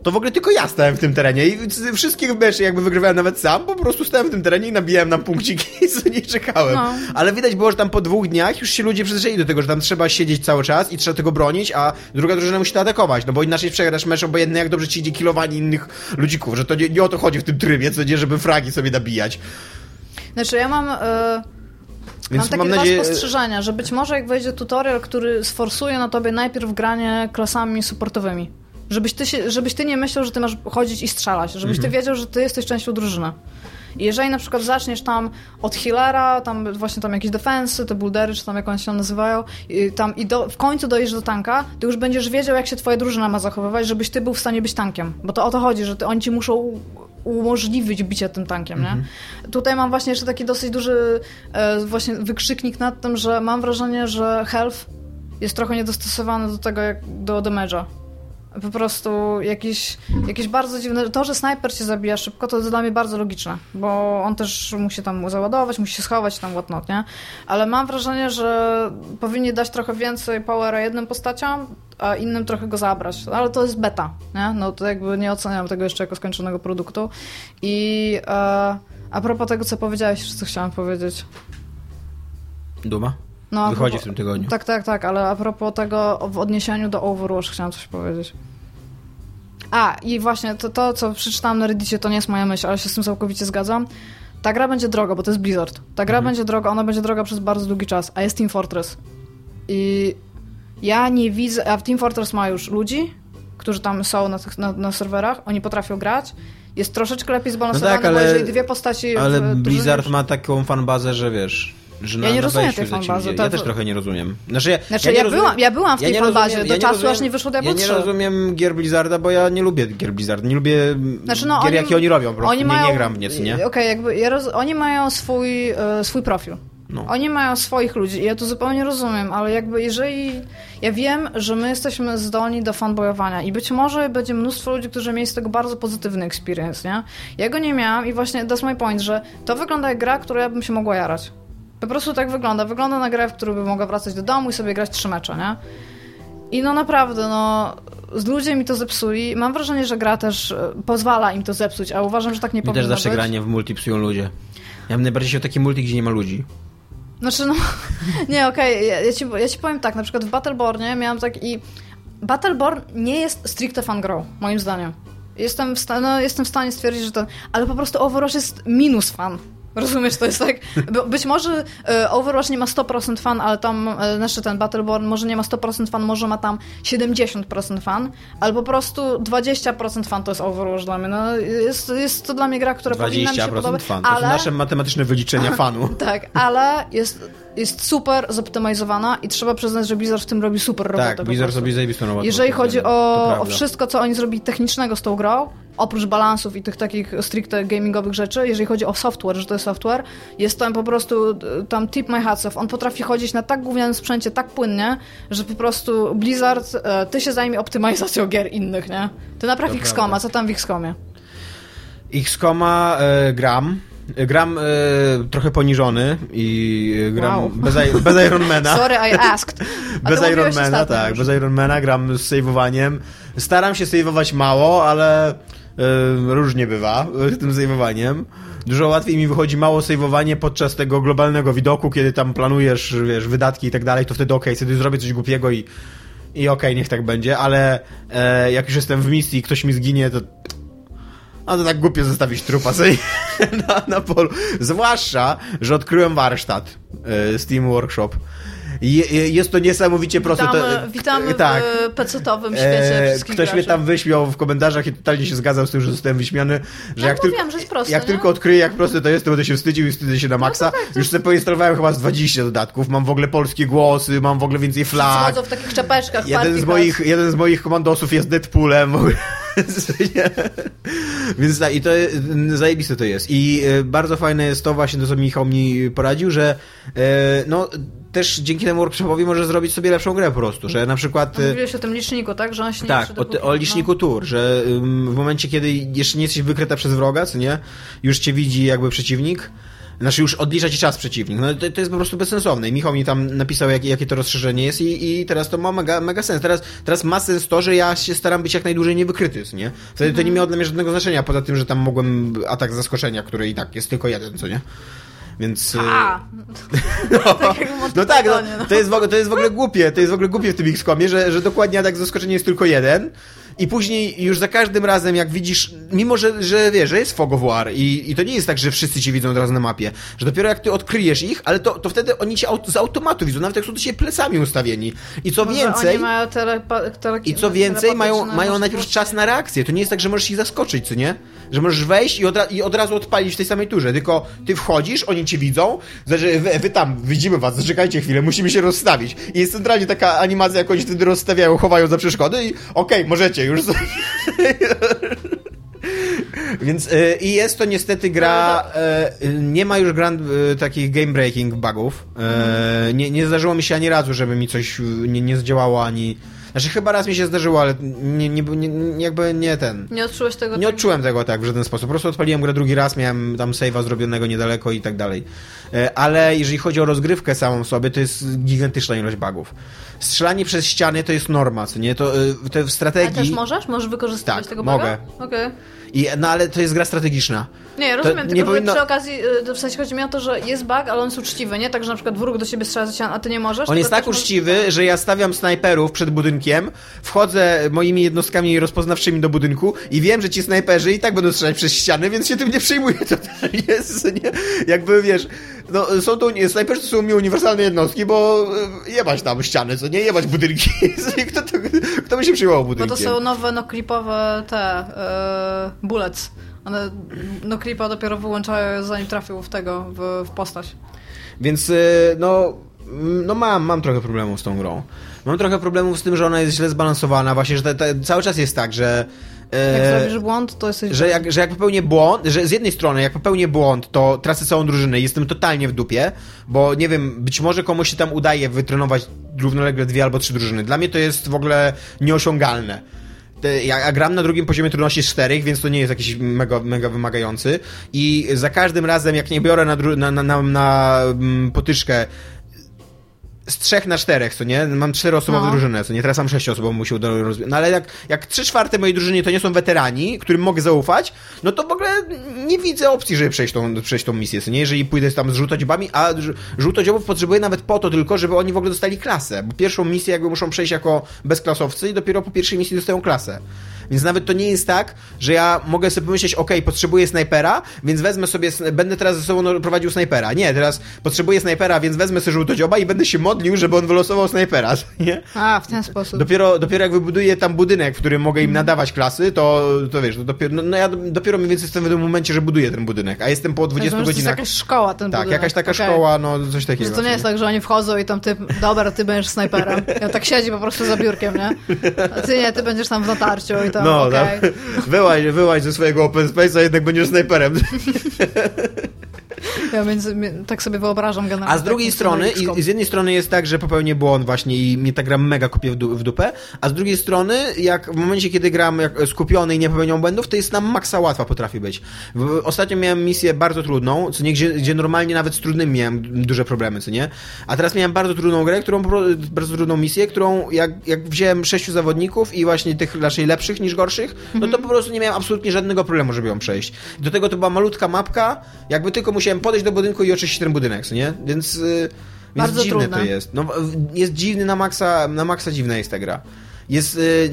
to w ogóle tylko ja stałem w tym terenie i wszystkich meczy jakby wygrywałem nawet sam, po prostu stałem w tym terenie i nabijałem nam punkciki i co nie czekałem. No. Ale widać było, że tam po dwóch dniach już się ludzie przyzwyczaili do tego, że tam trzeba siedzieć cały czas i trzeba tego bronić, a druga drużyna musi to atakować, no bo inaczej przegrasz mecz obojętnie jak dobrze ci idzie kilowanie innych ludzików, że to nie, nie o to chodzi w tym trybie, co nie, żeby fragi sobie nabijać. Znaczy ja mam... Y Więc mam takie mam dwa nadzieję... spostrzeżenia, że być może jak wejdzie tutorial, który sforsuje na tobie najpierw granie klasami supportowymi. Żebyś ty, się, żebyś ty nie myślał, że ty masz chodzić i strzelać. Żebyś Mhm. ty wiedział, że ty jesteś częścią drużyny. I jeżeli na przykład zaczniesz tam od healera, tam właśnie tam jakieś defensy, te buildery, czy tam jak one się nazywają, i, tam, i do, w końcu dojdziesz do tanka, to już będziesz wiedział, jak się twoja drużyna ma zachowywać, żebyś ty był w stanie być tankiem. Bo to o to chodzi, że ty, oni ci muszą umożliwić bicie tym tankiem, nie? Tutaj mam właśnie jeszcze taki dosyć duży e, właśnie wykrzyknik nad tym, że mam wrażenie, że health jest trochę niedostosowany do tego, jak do damage'a. Po prostu jakieś, jakieś bardzo dziwne... To, że snajper cię zabija szybko, to jest dla mnie bardzo logiczne, bo on też musi tam załadować, musi się schować tam whatnot, nie? Ale mam wrażenie, że powinni dać trochę więcej powera jednym postaciom, a innym trochę go zabrać. Ale to jest beta, nie? No to jakby nie oceniam tego jeszcze jako skończonego produktu. I e, a propos tego, co powiedziałeś, co chciałam powiedzieć. Duma? No, Wychodzi propos- w tym tygodniu. Tak, tak, tak, ale a propos tego w odniesieniu do Overwatch chciałam coś powiedzieć. A, i właśnie to, to co przeczytałam na Reddicie, to nie jest moja myśl, ale się z tym całkowicie zgadzam. Ta gra będzie droga, bo to jest Blizzard. Ta gra będzie droga, ona będzie droga przez bardzo długi czas, a jest Team Fortress. I ja nie widzę, a w Team Fortress ma już ludzi, którzy tam są na, tych, na, na serwerach, oni potrafią grać. Jest troszeczkę lepiej zbalansowany, No tak, ale- bo jeżeli dwie postaci... Ale Blizzard ma taką fanbazę, że wiesz... Że na, Ja nie rozumiem tej fanbazy, to- Ja też trochę nie rozumiem. Znaczy, ja, Znaczy, ja, ja rozumiem, byłam- ja byłam w tej fanbazie rozumiem- do nie czasu, rozumiem- aż nie wyszło Diablo Ja nie 3. rozumiem gier Blizzarda, bo ja nie lubię gier Blizzarda. Nie lubię Znaczy, no, gier, oni- jakie oni robią. Po prostu. Oni nie, mają, nie gram w nic, nie? Okej, jakby ja roz, oni mają swój, e, swój profil. No. Oni mają swoich ludzi i ja to zupełnie rozumiem, ale jakby jeżeli... Ja wiem, że my jesteśmy zdolni do fanboyowania i być może będzie mnóstwo ludzi, którzy mieli z tego bardzo pozytywny experience, nie? Ja go nie miałam i właśnie that's my point, że to wygląda jak gra, którą ja bym się mogła jarać. Po prostu tak wygląda. Wygląda na grę, w którą bym mogła wracać do domu i sobie grać trzy mecze, nie? I no naprawdę, no, z ludzie mi to zepsuli. Mam wrażenie, że gra też e, pozwala im to zepsuć, a uważam, że tak nie Mi powinno też zawsze być. granie w multi psują ludzie. Ja bym najbardziej się o taki multi, gdzie nie ma ludzi. Znaczy, no, nie, okej, ja, ja, ci, ja ci powiem tak, na przykład w Battlebornie miałam tak i... Battleborn nie jest stricte fan grą, moim zdaniem. Jestem w, sta- no, jestem w stanie stwierdzić, że to... Ale po prostu Overwatch jest minus fan. Rozumiesz, to jest tak... Być może e, Overwatch nie ma 100% fan, ale tam, e, znaczy ten Battleborn może nie ma 100% fan, może ma tam 70% fan, ale po prostu 20% fan to jest Overwatch dla mnie. No, jest, jest to dla mnie gra, która powinna mi się 20% podobać, fan. To ale... są nasze matematyczne wyliczenia fanu. Tak, ale jest, jest super zoptymalizowana i trzeba przyznać, że Blizzard w tym robi super robotę. Tak, Blizzard sobie zajebistą robotę. Jeżeli chodzi o, o wszystko, co oni zrobili technicznego z tą grą, oprócz balansów i tych takich stricte gamingowych rzeczy, jeżeli chodzi o software, że to jest software, jest tam po prostu e, tam tip my hats off. On potrafi chodzić na tak gównianym sprzęcie tak płynnie, że po prostu Blizzard, e, ty się zajmie optymalizacją gier innych, nie? Ty napraw XCOMa, co tam w XCOMie? XCOMa e, gram. Gram e, trochę poniżony i e, gram Wow. bez, bez Ironmana. Sorry, I asked. A Bez Ironmana, tak, już. bez Ironmana gram z saveowaniem. Staram się saveować mało, ale e, różnie bywa z tym saveowaniem. Dużo łatwiej mi wychodzi mało saveowanie podczas tego globalnego widoku, kiedy tam planujesz, wiesz, wydatki i tak dalej, to wtedy okej, wtedy zrobię coś głupiego i, i okej, niech tak będzie, ale e, jak już jestem w misji i ktoś mi zginie, to a to tak głupio zostawić trupa sobie na, na polu. Zwłaszcza, że odkryłem warsztat e, Steam Workshop. Jest to niesamowicie proste. Witamy, to, witamy tak. w pecetowym świecie E, Ktoś mnie graczy. tam wyśmiał w komentarzach i totalnie się zgadzał z tym, że zostałem wyśmiany, że Ja jak, mówiłam, tylko, że jest proste, jak nie? No tylko odkryję, jak proste to jest, to będę się wstydził i wstydzę się na maksa. tak, Już sobie poinstalowałem chyba z 20 dodatków, mam w ogóle polskie głosy, mam w ogóle więcej flag. Chodzą w takich czapeczkach, Jeden z, moich, jeden z moich komandosów jest Deadpoolem. Więc tak, i to zajebiste to jest. I e, bardzo fajne jest to właśnie, to co Michał mi poradził, że e, no też dzięki temu workshopowi możesz zrobić sobie lepszą grę po prostu, że na przykład... Mówiłeś o tym liczniku, tak? Że on się nie tak, o, dopóki- o liczniku tur, że w momencie, kiedy jeszcze nie jesteś wykryta przez wroga, co nie, już cię widzi jakby przeciwnik, znaczy już odlicza ci czas przeciwnik. No to, to jest po prostu bezsensowne. I Michał mi tam napisał, jakie, jakie to rozszerzenie jest i, i teraz to ma mega, mega sens. Teraz, teraz ma sens to, że ja się staram być jak najdłużej niewykryty, co nie? Wtedy to nie miało dla mnie żadnego znaczenia, poza tym, że tam mogłem atak zaskoczenia, który i tak jest tylko jeden, co nie? Więc... y, A! no, tak no tak, no, no. to, jest w ogóle, to jest w ogóle głupie, to jest w ogóle głupie w tym XCOMie, że, że dokładnie atak zaskoczenia jest tylko jeden i później już za każdym razem, jak widzisz, mimo że, że wiesz, że jest Fog of War i, i to nie jest tak, że wszyscy cię widzą od razu na mapie, że dopiero jak ty odkryjesz ich, ale to, to wtedy oni cię aut z automatu widzą, nawet jak są do ciebie plecami ustawieni. I co Może więcej... I co więcej, mają, mają najpierw czas na reakcję. To nie jest tak, że możesz ich zaskoczyć, co nie? Że możesz wejść i od, ra- i od razu odpalić w tej samej turze. Tylko ty wchodzisz, oni cię widzą, znaczy wy, wy tam, widzimy was, zaczekajcie chwilę, musimy się rozstawić. I jest centralnie taka animacja, jak oni wtedy rozstawiają, chowają za przeszkody i okej, możecie już. Więc y, i jest to niestety gra. y, nie ma już grand, y, takich game breaking bugów. Y, nie, nie zdarzyło mi się ani razu, żeby mi coś y, nie, nie zdziałało ani. Znaczy chyba raz mi się zdarzyło, ale nie, nie, nie, jakby nie ten. Nie odczułeś tego Nie tak- odczułem tego tak w żaden sposób. Po prostu odpaliłem grę drugi raz, miałem tam save'a zrobionego niedaleko i tak dalej. E, Ale jeżeli chodzi o rozgrywkę samą sobie, to jest gigantyczna ilość bugów. Strzelanie przez ściany to jest norma, co nie? To, e, to w Ale strategii... też możesz? Możesz wykorzystywać Tak, tego mogę. buga? Okej. I, no ale to jest gra strategiczna. Nie, To rozumiem, nie tylko powinno- że przy okazji, y, w sensie chodzi mi o to, że jest bug, ale on jest uczciwy, nie? Tak, że na przykład wróg do ciebie strzela ze ścian, a ty nie możesz. On jest tak też możesz- uczciwy, że ja stawiam snajperów przed budynkiem, wchodzę moimi jednostkami rozpoznawczymi do budynku i wiem, że ci snajperzy i tak będą strzelać przez ściany, więc się tym nie przejmuję totalnie. Jest, nie? Jakby wiesz, no, są to, nie, snajperzy to są mi uniwersalne jednostki, bo e, jebać tam ściany, co nie? Jebać budynki. kto, to, kto by się przyjmował Bo budynkiem? to są nowe no-clipowe te yy, bullets. One no-clipa dopiero wyłączają zanim trafił w tego, w, w postać. Więc e, no, mm, no mam, mam trochę problemów z tą grą. Mam trochę problemów z tym, że ona jest źle zbalansowana, właśnie, że te, te, cały czas jest tak, że Jak e, zrobisz błąd, to jesteś... że jak, że jak popełnię błąd, że z jednej strony jak popełnię błąd, to tracę całą drużynę i jestem totalnie w dupie, bo nie wiem, być może komuś się tam udaje wytrenować równolegle dwie albo trzy drużyny. Dla mnie to jest w ogóle nieosiągalne. Ja, gram na drugim poziomie trudności z czterech, więc to nie jest jakiś mega, mega wymagający. I za każdym razem, jak nie biorę na, na, na, na mm, potyczkę z trzech na czterech, co nie? Mam czteroosobową No. drużynę, co nie? Teraz mam sześcioosobową, musiał do rozwi- No ale jak, jak trzy czwarte mojej drużyny to nie są weterani, którym mogę zaufać, no to w ogóle nie widzę opcji, żeby przejść tą, przejść tą misję, co nie? Jeżeli pójdę tam z żółtodziobami, a żółtodziobów potrzebuję nawet po to tylko, żeby oni w ogóle dostali klasę, bo pierwszą misję jakby muszą przejść jako bezklasowcy i dopiero po pierwszej misji dostają klasę. Więc nawet to nie jest tak, że ja mogę sobie pomyśleć, ok, potrzebuję snajpera, więc wezmę sobie, będę teraz ze sobą no- prowadził snajpera. Nie, teraz potrzebuję snajpera, więc wezmę sobie żółtodzioba i będę się modlił, żeby on wylosował snajpera, nie? A, w ten sposób. Dopiero, dopiero jak wybuduję tam budynek, w którym mogę im nadawać klasy, to, to wiesz, to dopiero, no, no ja dopiero mniej więcej jestem w tym momencie, że buduję ten budynek, a jestem po 20 Rozumiem, że To godzinach. jest jakaś szkoła ten Tak, budynek. jakaś taka Okej. szkoła, no coś takiego. Że to nie jest tak, że oni wchodzą i tam ty, dobra, ty będziesz snajperem. I on tak siedzi po prostu za biurkiem, nie? A ty nie, ty będziesz tam w natarciu i No, okej. no. Wyłaź, wyłaź ze swojego open space'a, jednak będziesz snajperem. Ja mi- tak sobie wyobrażam generalnie. A z drugiej strony, i, z jednej strony jest tak, że popełnię błąd właśnie i mnie ta gra mega kopie w, du, w dupę, a z drugiej strony, jak w momencie, kiedy gram skupiony i nie popełniam błędów, to jest na maksa łatwa potrafi być. Ostatnio miałem misję bardzo trudną, co nie, gdzie, gdzie normalnie nawet z trudnymi miałem duże problemy, co nie? A teraz miałem bardzo trudną grę, którą, bardzo trudną misję, którą jak, jak wziąłem sześciu zawodników i właśnie tych raczej lepszych niż gorszych, no to po prostu nie miałem absolutnie żadnego problemu, żeby ją przejść. Do tego to była malutka mapka, jakby tylko musiałem podejść do budynku i oczyścić ten budynek, nie? Więc... Yy, Bardzo dziwne to jest. No, jest dziwny na maksa, na maksa dziwna jest ta gra. Jest, y,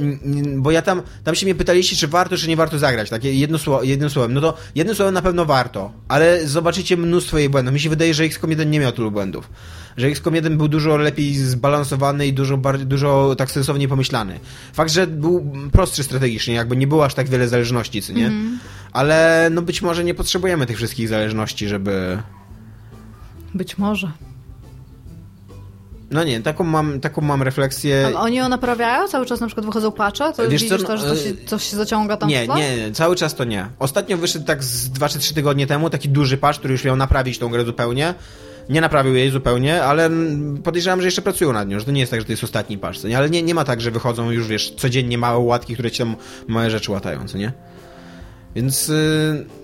bo ja tam, tam się mnie pytaliście, czy warto, czy nie warto zagrać, takie jedno słowo, jednym słowem. No to jednym słowem na pewno warto, ale zobaczycie mnóstwo jej błędów. Mi się wydaje, że XCOM 1 nie miał tylu błędów. Że XCOM 1 był dużo lepiej zbalansowany i dużo bardziej, dużo tak sensownie pomyślany. Fakt, że był prostszy strategicznie, jakby nie było aż tak wiele zależności, co nie? Ale no być może nie potrzebujemy tych wszystkich zależności, żeby... Być może. No nie, taką mam, taką mam refleksję. Ale oni ją naprawiają? Cały czas na przykład wychodzą patche? To Wiesz widzisz co, to, że coś, y- coś się zaciąga tam Nie, nie, nie, cały czas to nie. Ostatnio wyszedł tak z 2 czy 3 tygodnie temu taki duży patch, który już miał naprawić tą grę zupełnie. Nie naprawił jej zupełnie, ale podejrzewam, że jeszcze pracują nad nią, że to nie jest tak, że to jest ostatni patch, nie? Ale nie, nie ma tak, że wychodzą już, wiesz, codziennie małe łatki, które ci tam małe rzeczy łatają, co nie? Więc... Yy...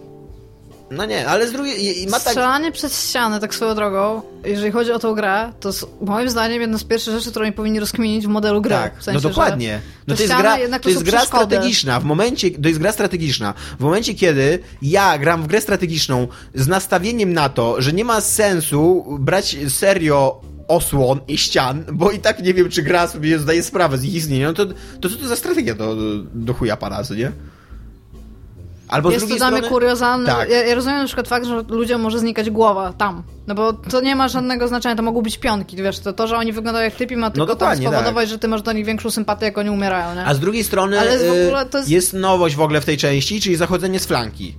No nie, ale z drugiej... i- i Ma tak... Strzelanie przez ścianę, tak swoją drogą, jeżeli chodzi o tą grę, to jest, moim zdaniem jedna z pierwszych rzeczy, którą oni powinni rozkminić w modelu gry. Tak, w sensie, no dokładnie. No to jest gra, to jest gra przeszkody. strategiczna. W momencie, to jest gra strategiczna. W momencie, kiedy ja gram w grę strategiczną z nastawieniem na to, że nie ma sensu brać serio osłon i ścian, bo i tak nie wiem, czy gra sobie zdaje sprawę z ich istnienia, no to, to co to za strategia do, do chuja para, co nie? Albo jest to dla mnie kuriozalne. Tak. Ja, ja, rozumiem na przykład fakt, że ludziom może znikać głowa tam. No bo to nie ma żadnego znaczenia, to mogą być pionki, wiesz, to, to że oni wyglądają jak typi ma no tylko no to spowodować, tak. że ty masz do nich większą sympatię, jak oni umierają, nie? A z drugiej strony jest... jest... nowość w ogóle w tej części, czyli zachodzenie z flanki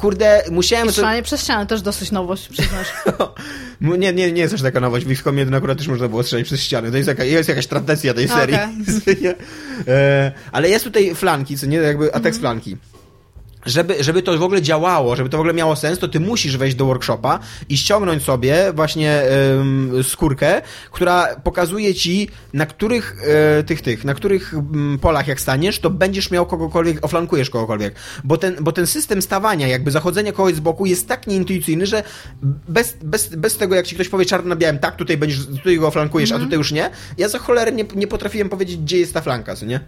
kurde, musiałem... I strzelanie to... przez ścianę też dosyć nowość, przyznasz. nie, nie, nie jest też taka nowość. W XCOM 1 akurat też można było strzelać przez ściany. To jest, jaka, jest jakaś tradycja tej serii. Okay. e, ale jest tutaj flanki, co nie, jakby atak mm -hmm. z flanki żeby, żeby to w ogóle działało, żeby to w ogóle miało sens, to ty musisz wejść do workshopa i ściągnąć sobie właśnie ym, skórkę, która pokazuje ci, na których y, tych, tych, na których y, polach jak staniesz, to będziesz miał kogokolwiek, oflankujesz kogokolwiek. Bo ten, bo ten system stawania, jakby zachodzenia kogoś z boku jest tak nieintuicyjny, że bez, bez, bez tego, jak ci ktoś powie czarno na białym, tak, tutaj będziesz, tutaj go oflankujesz, mm -hmm. a mhm. tutaj już nie, ja za cholerę nie, nie potrafiłem powiedzieć, gdzie jest ta flanka, co nie?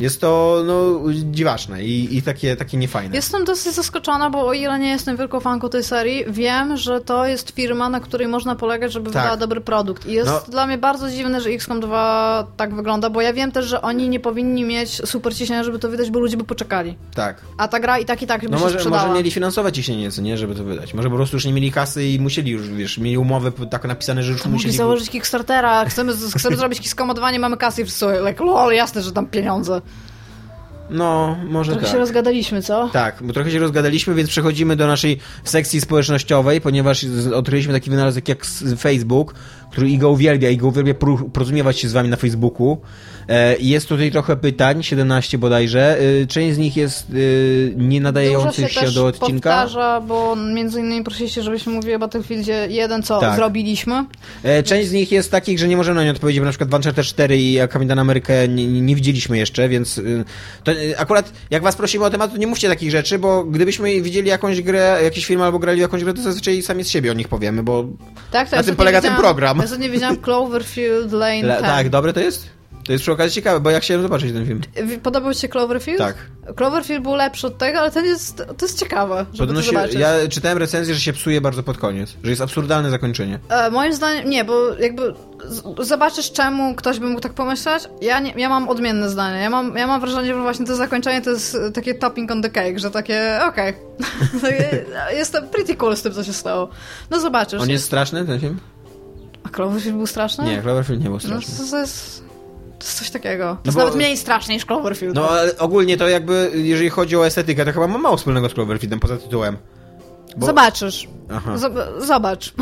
Jest to no, dziwaczne i, i takie, takie niefajne. Jestem dosyć zaskoczona, bo o ile nie jestem wielką fanką tej serii, wiem, że to jest firma, na której można polegać, żeby tak. wydała dobry produkt. I jest no. dla mnie bardzo dziwne, że XCOM 2 tak wygląda, bo ja wiem też, że oni nie powinni mieć super ciśnienia, żeby to wydać, bo ludzie by poczekali. Tak. A ta gra i tak i tak by no się może, sprzedała. może mieli finansowe ciśnienie, co nie, żeby to wydać. Może po prostu już nie mieli kasy i musieli już, wiesz, mieli umowy tak napisane, że już to musieli... założyć Kickstartera, chcemy, chcemy zrobić Kiskomodowanie, mamy kasy i wszyscy, like, lol, jasne, że tam pieniądze. No, może trochę tak. się rozgadaliśmy, co? Tak, bo trochę się rozgadaliśmy, więc przechodzimy do naszej sekcji społecznościowej, ponieważ odkryliśmy taki wynalazek jak Facebook, który Igo uwielbia. Igo uwielbia porozumiewać się z wami na Facebooku. E, jest tutaj trochę pytań, 17 bodajże. E, część z nich jest e, nie nadających się, się do odcinka. powtarza, bo między innymi prosiliście, żebyśmy mówili o Battlefieldzie 1, co tak. zrobiliśmy. Część z nich jest takich, że nie możemy na nie odpowiedzieć, bo na przykład Uncharted 4 i Kapitan Amerykę nie, nie, widzieliśmy jeszcze, więc to akurat jak was prosimy o temat, to nie mówcie takich rzeczy, bo gdybyśmy widzieli jakąś grę, jakiś film albo grali w jakąś grę, to zazwyczaj sami z siebie o nich powiemy, bo tak, tak, na tym polega ten program. Ja nie wiedziałam Cloverfield Lane Le, Tak, dobre to jest? To jest przy okazji ciekawe, bo ja chciałem zobaczyć ten film. Podobał Ci się Cloverfield? Tak. Cloverfield był lepszy od tego, ale ten jest, to jest ciekawe, żeby to zobaczyć. Ja czytałem recenzję, że się psuje bardzo pod koniec, że jest absurdalne zakończenie. E, moim zdaniem, nie, bo jakby zobaczysz czemu ktoś by mógł tak pomyśleć. Ja, nie, ja mam odmienne zdanie. Ja mam, ja mam wrażenie, że właśnie to zakończenie to jest takie topping on the cake, że takie, okej. Okay. Jestem pretty cool z tym, co się stało. No zobaczysz. On jest straszny, ten film? A Cloverfield był straszny? Nie, Cloverfield nie był straszny. No, to, jest... To jest coś takiego. To no jest bo, nawet mniej straszny niż Cloverfield. No ale ogólnie to jakby, jeżeli chodzi o estetykę, to chyba ma mało wspólnego z Cloverfieldem poza tytułem. Bo... Zobaczysz. zobacz.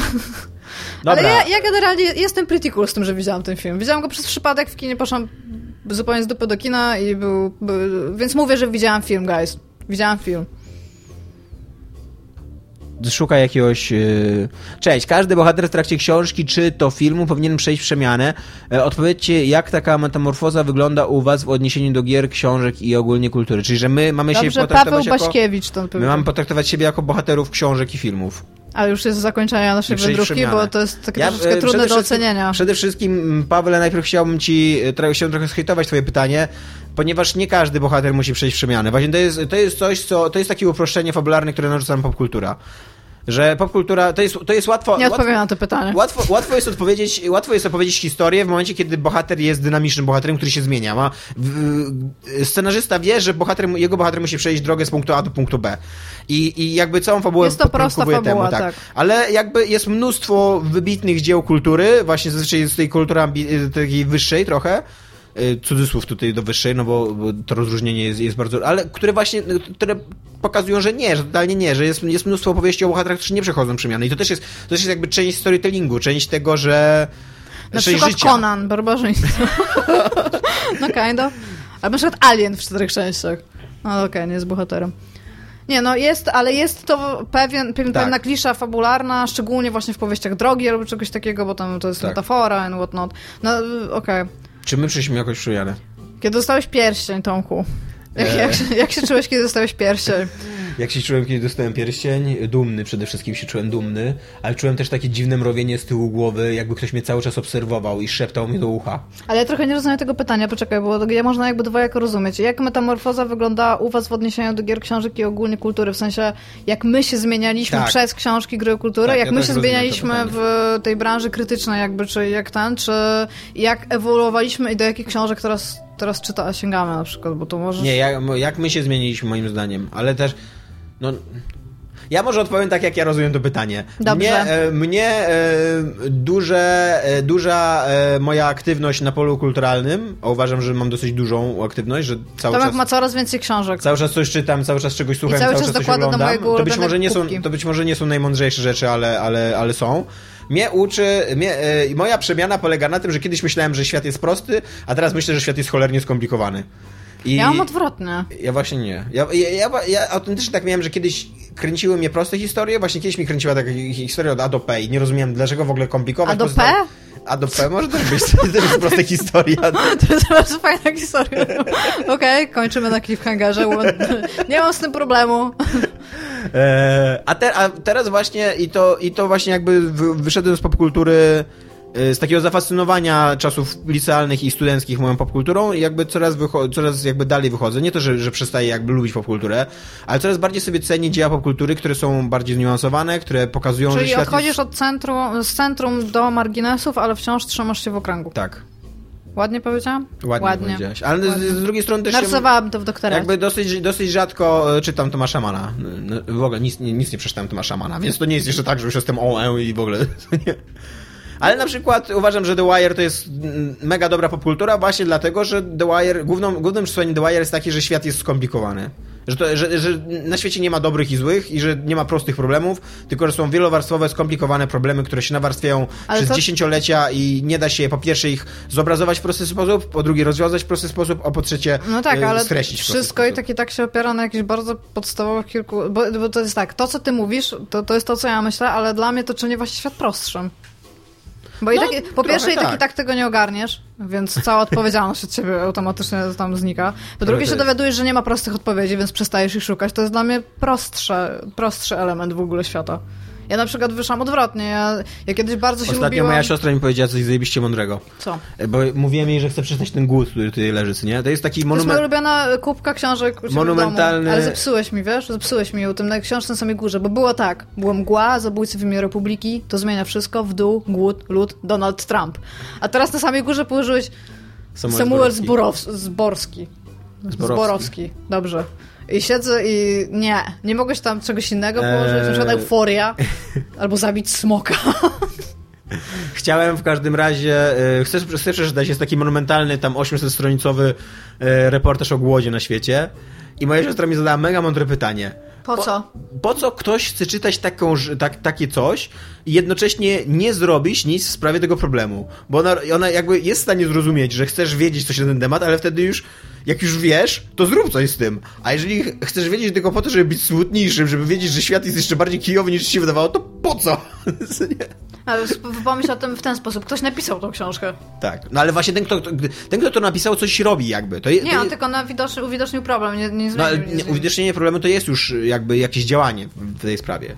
Dobra. Ale ja, ja generalnie jestem pretty cool z tym, że widziałam ten film. Widziałam go przez przypadek w kinie, poszłam zupełnie z dupy do kina i był, był... Więc mówię, że widziałam film, guys. Widziałam film szuka jakiegoś... E, cześć, każdy bohater w trakcie książki czy to filmu powinien przejść przemianę. E, odpowiedzcie, jak taka metamorfoza wygląda u was w odniesieniu do gier, książek i ogólnie kultury. Czyli, że my mamy Dobrze, się potraktować Paweł Baśkiewicz to My mamy potraktować siebie jako bohaterów książek i filmów. Ale już jest zakończenia naszej wędrówki, bo to jest takie ja, troszeczkę trudne do ocenienia. Przede wszystkim, Pawle, najpierw chciałbym ci, chciałbym trochę schejtować twoje pytanie, ponieważ nie każdy bohater musi przejść przemianę. Właśnie to jest, to jest coś, co, to jest takie uproszczenie fabularne, które narzuca nam popkultura że popkultura, to jest, to jest łatwo... Nie odpowiem na to pytanie. Łatwo, łatwo, jest odpowiedzieć, łatwo jest opowiedzieć historię w momencie, kiedy bohater jest dynamicznym bohaterem, który się zmienia. Ma, scenarzysta wie, że bohater, jego bohater musi przejść drogę z punktu A do punktu B. I, i jakby całą fabułę Jest to prosta fabuła, temu, tak. tak. Ale jakby jest mnóstwo wybitnych dzieł kultury, właśnie zazwyczaj z tej kultury takiej wyższej trochę, cudzysłów tutaj do wyższej, no bo, bo to rozróżnienie jest, jest bardzo... Ale które właśnie, które pokazują, że nie, że totalnie nie, że jest, jest mnóstwo opowieści o bohaterach, którzy nie przechodzą przemiany. I to też jest, to też jest jakby część storytellingu, część tego, że... Na przykład życia. Conan, barbarzyństwo. no kind of. Albo na przykład Alien w czterech częściach. No okej, okay, nie jest bohaterem. Nie, no jest, ale jest to pewien, pewien tak. pewna klisza fabularna, szczególnie właśnie w powieściach drogi albo czegoś takiego, bo tam to jest tak. metafora and whatnot. No okej. Okay. Czy my przyszliśmy jakoś przujane? Kiedy dostałeś pierścień, Tomku? Jak, jak, jak, się czułeś, kiedy dostałeś pierścień? Jak się czułem, kiedy dostałem pierścień? Dumny przede wszystkim się czułem dumny, ale czułem też takie dziwne mrowienie z tyłu głowy, jakby ktoś mnie cały czas obserwował i szeptał mi do ucha. Ale ja trochę nie rozumiem tego pytania, poczekaj, bo ja można jakby dwojako rozumieć. Jak metamorfoza wygląda u was w odniesieniu do gier, książek i ogólnie kultury? W sensie, jak my się zmienialiśmy Tak. przez książki, gry, kulturę, Tak, jak ja my się zmienialiśmy w tej branży krytycznej jakby, czy jak ten, czy jak ewoluowaliśmy i do jakich książek teraz, teraz czyta, sięgamy na przykład, bo to może... Nie, jak, jak my się zmieniliśmy moim zdaniem, ale też, no... Ja może odpowiem tak, jak ja rozumiem to pytanie. Dobrze. Mnie, e, mnie e, duże, e, duża moja aktywność na polu kulturalnym, a uważam, że mam dosyć dużą aktywność, że cały Tomek czas... ma coraz więcej książek. Cały czas coś czytam, cały czas czegoś słucham, cały cały, czas czas coś oglądam. To być, może nie są, to być może nie są najmądrzejsze rzeczy, ale, ale, ale są. Mnie uczy, mnie, moja przemiana polega na tym, że kiedyś myślałem, że świat jest prosty, a teraz myślę, że świat jest cholernie skomplikowany. I Ja mam odwrotnie. ja właśnie nie. Ja, ja, ja, ja autentycznie tak miałem, że kiedyś kręciły mnie proste historie, właśnie kiedyś mi kręciła taka hi- historia od A do P i nie rozumiałem, dlaczego w ogóle komplikować. A do P? A do P może też być, to jest prosta historia. To jest bardzo fajna historia. Okej, kończymy na cliffhangerze. Nie mam z tym problemu. E, a, te, a teraz właśnie i to, i to właśnie jakby wy- wyszedłem z popkultury z takiego zafascynowania czasów licealnych i studenckich moją popkulturą i jakby coraz, coraz jakby dalej wychodzę. Nie to, że, że przestaję jakby lubić popkulturę, ale coraz bardziej sobie cenię dzieła popkultury, które są bardziej zniuansowane, które pokazują, że Czyli świat odchodzisz jest... od centrum, z centrum do marginesów, ale wciąż trzymasz się w okręgu. Tak, Ładnie powiedziałam? ładnie, powiedziałaś. Ale z, z drugiej strony też się, Narysowałam to w doktoracie. jakby dosyć, dosyć rzadko e, czytam Tomasza Mana. W ogóle nic, nie- nic nie przeczytałem Tomasza Mana, więc to nie jest jeszcze tak, że już jestem OE i w ogóle... Ale na przykład uważam, że The Wire to jest mega dobra popkultura właśnie dlatego, że The Wire, główną, głównym przesłaniem The Wire jest takie, że świat jest skomplikowany. Że, to, że, że na świecie nie ma dobrych i złych i że nie ma prostych problemów, tylko że są wielowarstwowe, skomplikowane problemy, które się nawarstwiają Ale przez to- dziesięciolecia i nie da się po pierwsze ich zobrazować w prosty sposób, po drugie rozwiązać w prosty sposób, a po trzecie No tak, e, ale streścić wszystko i tak i tak się opiera na jakichś bardzo podstawowych kilku... Bo, bo to jest tak, to co ty mówisz, to, to jest to, co ja myślę, ale dla mnie to czyni właśnie świat prostszym. Bo i No, tak, po pierwsze i tak i tak. tak tego nie ogarniesz, więc cała odpowiedzialność od ciebie automatycznie tam znika. Po drugie to się dowiadujesz, że nie ma prostych odpowiedzi, więc przestajesz ich szukać. To jest dla mnie prostsze, prostszy element w ogóle świata. Ja na przykład wyszłam odwrotnie. Ja, ja kiedyś bardzo się Ostatnio lubiłam... moja siostra mi powiedziała coś zajebiście mądrego. Co? E, Bo mówiłem jej, że chcę przeczytać ten głód, który tutaj leży, nie? To jest taki To jest moja monument... ulubiona kubka książek Monumentalny- domu. Ale zepsułeś mi, wiesz? Zepsułeś mi ją tym na książce na samej górze, bo było tak. Było mgła, zabójcy w imię Republiki, to zmienia wszystko, w dół, głód, lud, Donald Trump. A teraz na samej górze położyłeś Samuel Zborows- Zborski. Zborowski. Zborowski. Dobrze. I siedzę i nie, nie mogłeś tam czegoś innego położyć, na przykład Eee. euforia, albo zabić smoka. Chciałem w każdym razie... e, Chcę, chcę przeczytać, jest taki monumentalny, tam 800-stronicowy e, reportaż o głodzie na świecie. I moja siostra mi zadała mega mądre pytanie. Po co? Po co ktoś chce czytać taką, tak, takie coś i jednocześnie nie zrobić nic w sprawie tego problemu? Bo ona, ona jakby jest w stanie zrozumieć, że chcesz wiedzieć coś na ten temat, ale wtedy już, jak już wiesz, to zrób coś z tym. A jeżeli ch- chcesz wiedzieć tylko po to, żeby być smutniejszym, żeby wiedzieć, że świat jest jeszcze bardziej kijowy niż ci się wydawało, to po co? Ale pomyśl o tym w ten sposób. Ktoś napisał tą książkę. tak, no ale właśnie ten kto, ten, kto to napisał, coś robi jakby. To, je- Nie, to, on je- tylko na widoczni, uwidocznił problem, nie, nie no, ale nie, uwidocznienie problemu to jest już jakby jakieś działanie w tej sprawie.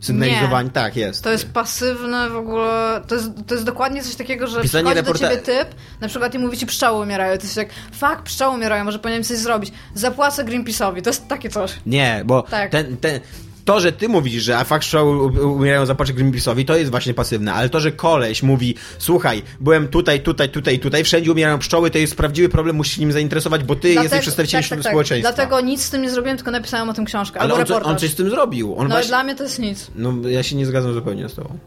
Sygnalizowanie, tak, jest. To jest pasywne w ogóle. To jest, to jest dokładnie coś takiego, że Pisanie przychodzi reporta- do ciebie typ, na przykład i mówi ci pszczoły umierają. To jest jak, fuck, pszczoły umierają, może powinienem coś zrobić. Zapłacę Greenpeace'owi. To jest takie coś. Nie, bo Tak. ten, ten, to, że ty mówisz, że a fakt show umierają za poczek Greenpeace'owi, to jest właśnie pasywne, ale to, że koleś mówi, słuchaj, byłem tutaj, tutaj, tutaj, tutaj, wszędzie umierają pszczoły, to jest prawdziwy problem, musisz się nim zainteresować, bo ty jesteś przedstawicielem tak, tak, tak. społeczeństwa. Dlatego nic z tym nie zrobiłem, tylko napisałem o tym książkę. ale albo on, co, on coś z tym zrobił. On No właśnie... dla mnie to jest nic. No, ja się nie zgadzam zupełnie z tobą.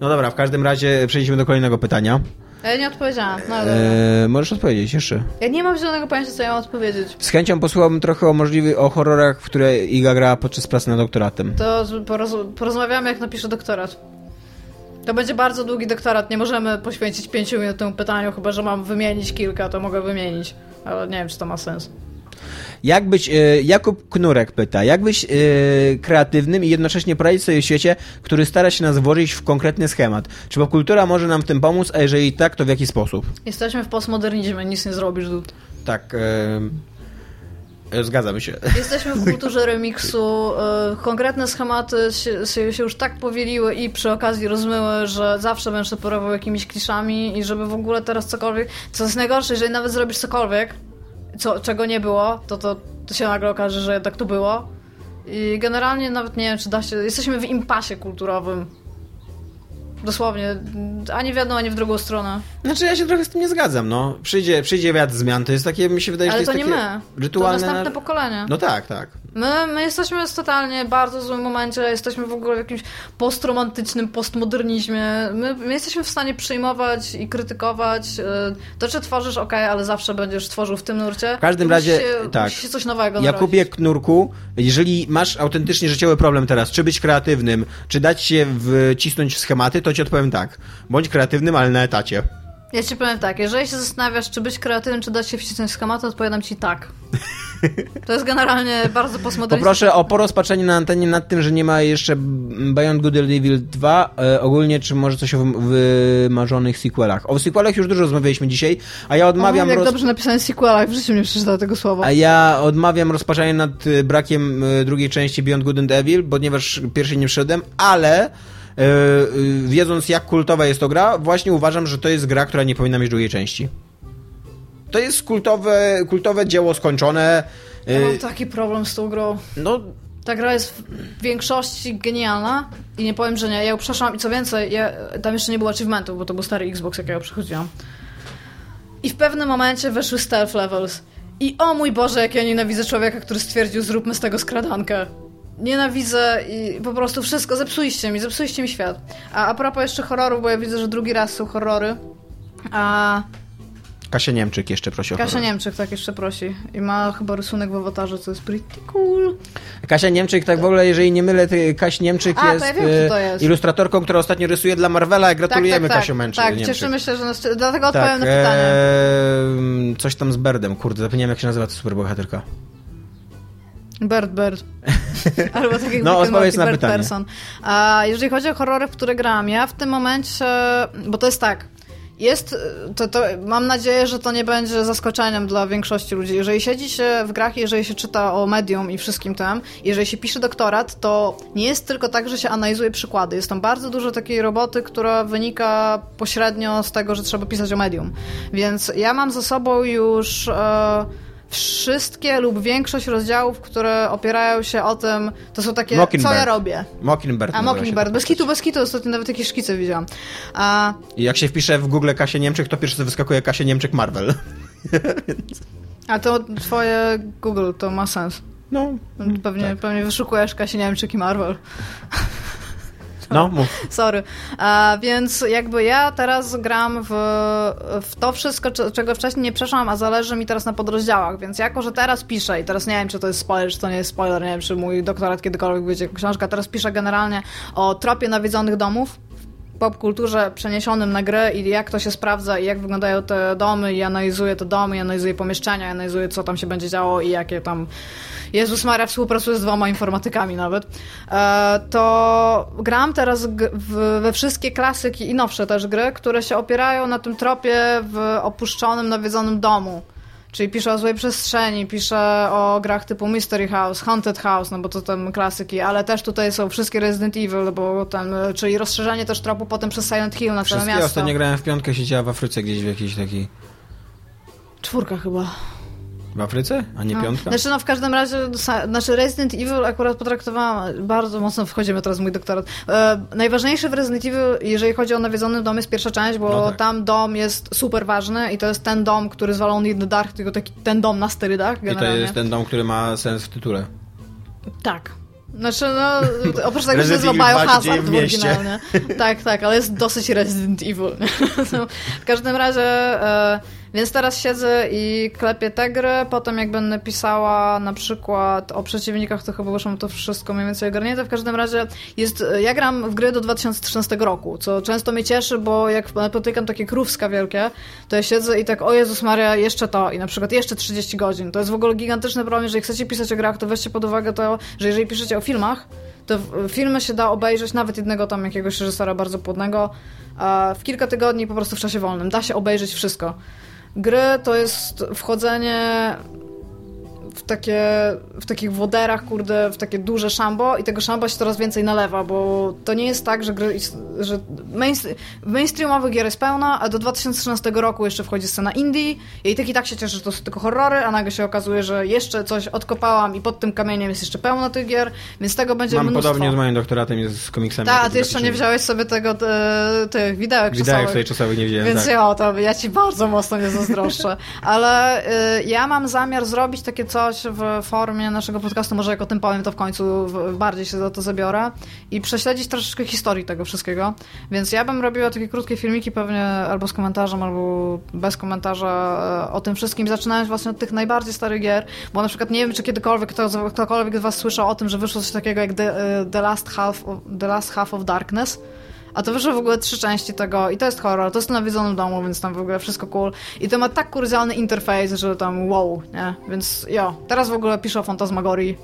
No dobra, w każdym razie przejdźmy do kolejnego pytania. Ja nie odpowiedziałam. No, ale Eee, możesz odpowiedzieć jeszcze. Ja nie mam zielonego pojęcia, co ja mam odpowiedzieć. Z chęcią posłuchałbym trochę o możliwych, o horrorach, w które Iga grała podczas pracy nad doktoratem. To poroz, porozmawiamy, jak napiszę doktorat. To będzie bardzo długi doktorat. Nie możemy poświęcić pięciu minut temu pytaniu, chyba że mam wymienić kilka, to mogę wymienić. Ale nie wiem, czy to ma sens. Jak być, e, Jakub Knurek pyta, jak być e, kreatywnym i jednocześnie poradzić sobie w świecie, który stara się nas włożyć w konkretny schemat? Czy popkultura może nam w tym pomóc, a jeżeli tak, to w jaki sposób? Jesteśmy w postmodernizmie, nic nie zrobisz. dude. Tak. E, Zgadzamy się. Jesteśmy w kulturze remiksu. Konkretne schematy się, się, się już tak powieliły i przy okazji rozmyły, że zawsze będę się porował jakimiś kliszami i żeby w ogóle teraz cokolwiek... Co jest najgorsze, jeżeli nawet zrobisz cokolwiek, co, czego nie było, to, to, to się nagle okaże, że tak to było. I generalnie nawet nie wiem, czy da się... Jesteśmy w impasie kulturowym. Dosłownie. Ani w jedną, ani w drugą stronę. Znaczy ja się trochę z tym nie zgadzam, no. Przyjdzie, przyjdzie wiatr zmian, to jest takie, mi się wydaje, Ale że to to jest nie takie my. rytualne... To następne na- pokolenie. No tak, tak. My, my jesteśmy w totalnie bardzo złym momencie, jesteśmy w ogóle w jakimś postromantycznym postmodernizmie. My, my jesteśmy w stanie przyjmować i krytykować. y, To, czy tworzysz, ok, ale zawsze będziesz tworzył w tym nurcie. W każdym razie, się, tak. Musi się coś nowego Jakubie narodzić. Knurku, jeżeli masz autentycznie życiowy problem teraz, czy być kreatywnym, czy dać się wcisnąć w schematy, to ci odpowiem tak. Bądź kreatywnym, ale na etacie. Ja ci powiem tak, jeżeli się zastanawiasz, czy być kreatywnym, czy dać się wcisnąć w schemat, to odpowiadam ci tak. To jest generalnie bardzo postmodernistyczne. Poproszę o porozpaczenie na antenie nad tym, że nie ma jeszcze Beyond Good and Evil 2. E, ogólnie, czy może coś o wym- wymarzonych sequelach. O sequelach już dużo rozmawialiśmy dzisiaj, a ja odmawiam... O, jak roz- dobrze napisałem sequela, w życiu nie przeczytałem tego słowa. A ja odmawiam rozpaczania nad y, brakiem y, drugiej części Beyond Good and Evil, ponieważ pierwszej nie wszedłem, ale y, y, wiedząc jak kultowa jest to gra, właśnie uważam, że to jest gra, która nie powinna mieć drugiej części. To jest kultowe, kultowe dzieło skończone. y, Ja mam taki problem z tą grą. No, Ta gra jest w większości genialna i nie powiem, że nie. Ja ją przeszłam i co więcej, ja, tam jeszcze nie było achievementów, bo to był stary Xbox, jak ja ją przechodziłam. I w pewnym momencie weszły stealth levels. I o mój Boże, jak ja nienawidzę człowieka, który stwierdził, zróbmy z tego skradankę. Nienawidzę i po prostu wszystko, zepsuliście mi, zepsuliście mi świat. A a propos jeszcze horrorów, bo ja widzę, że drugi raz są horrory. A Kasia Niemczyk jeszcze prosi o Kasia horror. Niemczyk tak jeszcze prosi. I ma chyba rysunek w awatarze, co jest pretty cool. Kasia Niemczyk, tak w ogóle, jeżeli nie mylę, to Kaś Niemczyk A, jest, ja wiem, to jest. ilustratorką, która ostatnio rysuje dla Marvela. Gratulujemy tak, tak, Kasiu Męczy, Tak, Niemczyk. cieszymy się, że nas... Dlatego odpowiem Tak, na pytanie. em, coś tam z Berdem, kurde, zapomniałem jak się nazywa ta superbohaterka. Bird Bird. Albo tak jak No, odpowiedz na Bird pytanie. Person. A jeżeli chodzi o horrory, w które grałam, ja w tym momencie, bo to jest tak, jest, to, to mam nadzieję, że to nie będzie zaskoczeniem dla większości ludzi. Jeżeli siedzi się w grach, jeżeli się czyta o medium i wszystkim tym, jeżeli się pisze doktorat, to nie jest tylko tak, że się analizuje przykłady. Jest tam bardzo dużo takiej roboty, która wynika pośrednio z tego, że trzeba pisać o medium. Więc ja mam za sobą już... E, wszystkie lub większość rozdziałów, które opierają się o tym, to są takie, co ja robię. Mockingbird. A Mockingbird, bez kitu, bez kitu, ostatnio nawet jakieś szkice widziałam. A, I jak się wpisze w Google Kasia Niemczyk, to pierwsze co wyskakuje Kasia Niemczyk Marvel. a to twoje Google, to ma sens. No, Pewnie, tak. pewnie wyszukujesz Kasi Niemczyk i Marvel. No, mów. Sorry. A, więc jakby ja teraz gram w, w to wszystko, cze- czego wcześniej nie przeszłam, a zależy mi teraz na podrozdziałach, więc jako, że teraz piszę i teraz nie wiem, czy to jest spoiler, czy to nie jest spoiler, nie wiem, czy mój doktorat kiedykolwiek wyjdzie książka, teraz piszę generalnie o tropie nawiedzonych domów popkulturze przeniesionym na grę i jak to się sprawdza i jak wyglądają te domy i analizuję te domy, i analizuję pomieszczenia, i analizuję co tam się będzie działo i jakie tam Jezus Maria współpracuje z dwoma informatykami nawet, e, to gram teraz we wszystkie klasyki i nowsze też gry, które się opierają na tym tropie w opuszczonym, nawiedzonym domu. Czyli piszę o złej przestrzeni, piszę o grach typu Mystery House, Haunted House, no bo to tam klasyki, ale też tutaj są wszystkie Resident Evil, bo e, czyli rozszerzenie też tropu potem przez Silent Hill na całe miasto. ostatnio grałem w piątkę, siedziała w Afryce gdzieś w jakiejś takiej... Czwórka chyba. W Afryce? A nie No. piątka? Znaczy, no w każdym razie, znaczy Resident Evil akurat potraktowałam, bardzo mocno wchodzimy teraz w mój doktorat. E, najważniejszy w Resident Evil, jeżeli chodzi o nawiedzony dom, jest pierwsza część, bo No tak. tam dom jest super ważny i to jest ten dom, który zwalony in the dark, tylko taki ten dom na sterydach I to generalnie. jest ten dom, który ma sens w tytule. Tak. Znaczy, no, oprócz tego, że Resident nazywa Evil 2 się Biohazard w oryginalnie. Tak, tak, ale jest dosyć Resident Evil. No, w każdym razie, e, więc teraz siedzę i klepię te gry, potem jak będę pisała na przykład o przeciwnikach, to chyba już mam to wszystko mniej więcej ogarnięte. W każdym razie jest, ja gram w gry do 2013 roku, co często mnie cieszy, bo jak napotykam takie krówska wielkie, to ja siedzę i tak, o Jezus Maria, jeszcze to i na przykład jeszcze 30 godzin. To jest w ogóle gigantyczny problem, jeżeli chcecie pisać o grach, to weźcie pod uwagę to, że jeżeli piszecie o filmach, to filmy się da obejrzeć, nawet jednego tam jakiegoś reżysera bardzo płodnego, w kilka tygodni po prostu w czasie wolnym. Da się obejrzeć wszystko. Gry to jest wchodzenie w, takie, w takich woderach, kurde, w takie duże szambo i tego szamba się coraz więcej nalewa, bo to nie jest tak, że, gry, że mainstream, mainstreamowych gier jest pełno, a do 2013 roku jeszcze wchodzi scena indie i tak i tak się cieszę, że to są tylko horrory, a nagle się okazuje, że jeszcze coś odkopałam i pod tym kamieniem jest jeszcze pełno tych gier, więc tego będzie Mam mnóstwo. podobnie z moim doktoratem jest z komiksami. Tak, a ty jeszcze nie wziąłeś sobie tego, e, tych widełek Widełek czasowych. sobie czasowych nie wziąłem, Więc tak. ja, to ja ci bardzo mocno nie zazdroszczę. Ale y, ja mam zamiar zrobić takie w formie naszego podcastu, może jak o tym powiem, to w końcu bardziej się za to zabiorę i prześledzić troszeczkę historii tego wszystkiego. Więc ja bym robiła takie krótkie filmiki pewnie albo z komentarzem, albo bez komentarza e, o tym wszystkim, zaczynając właśnie od tych najbardziej starych gier, bo na przykład nie wiem, czy kiedykolwiek kto, ktokolwiek z was słyszał o tym, że wyszło coś takiego jak The, e, The, Last, Half of, The Last Half of Darkness. A to wyszło w ogóle trzy części tego i to jest horror, to jest na nawiedzonym domu, więc tam w ogóle wszystko cool. I to ma tak kurzalny interfejs, że tam wow, nie? Więc jo, teraz w ogóle piszę o Fantasmagorii.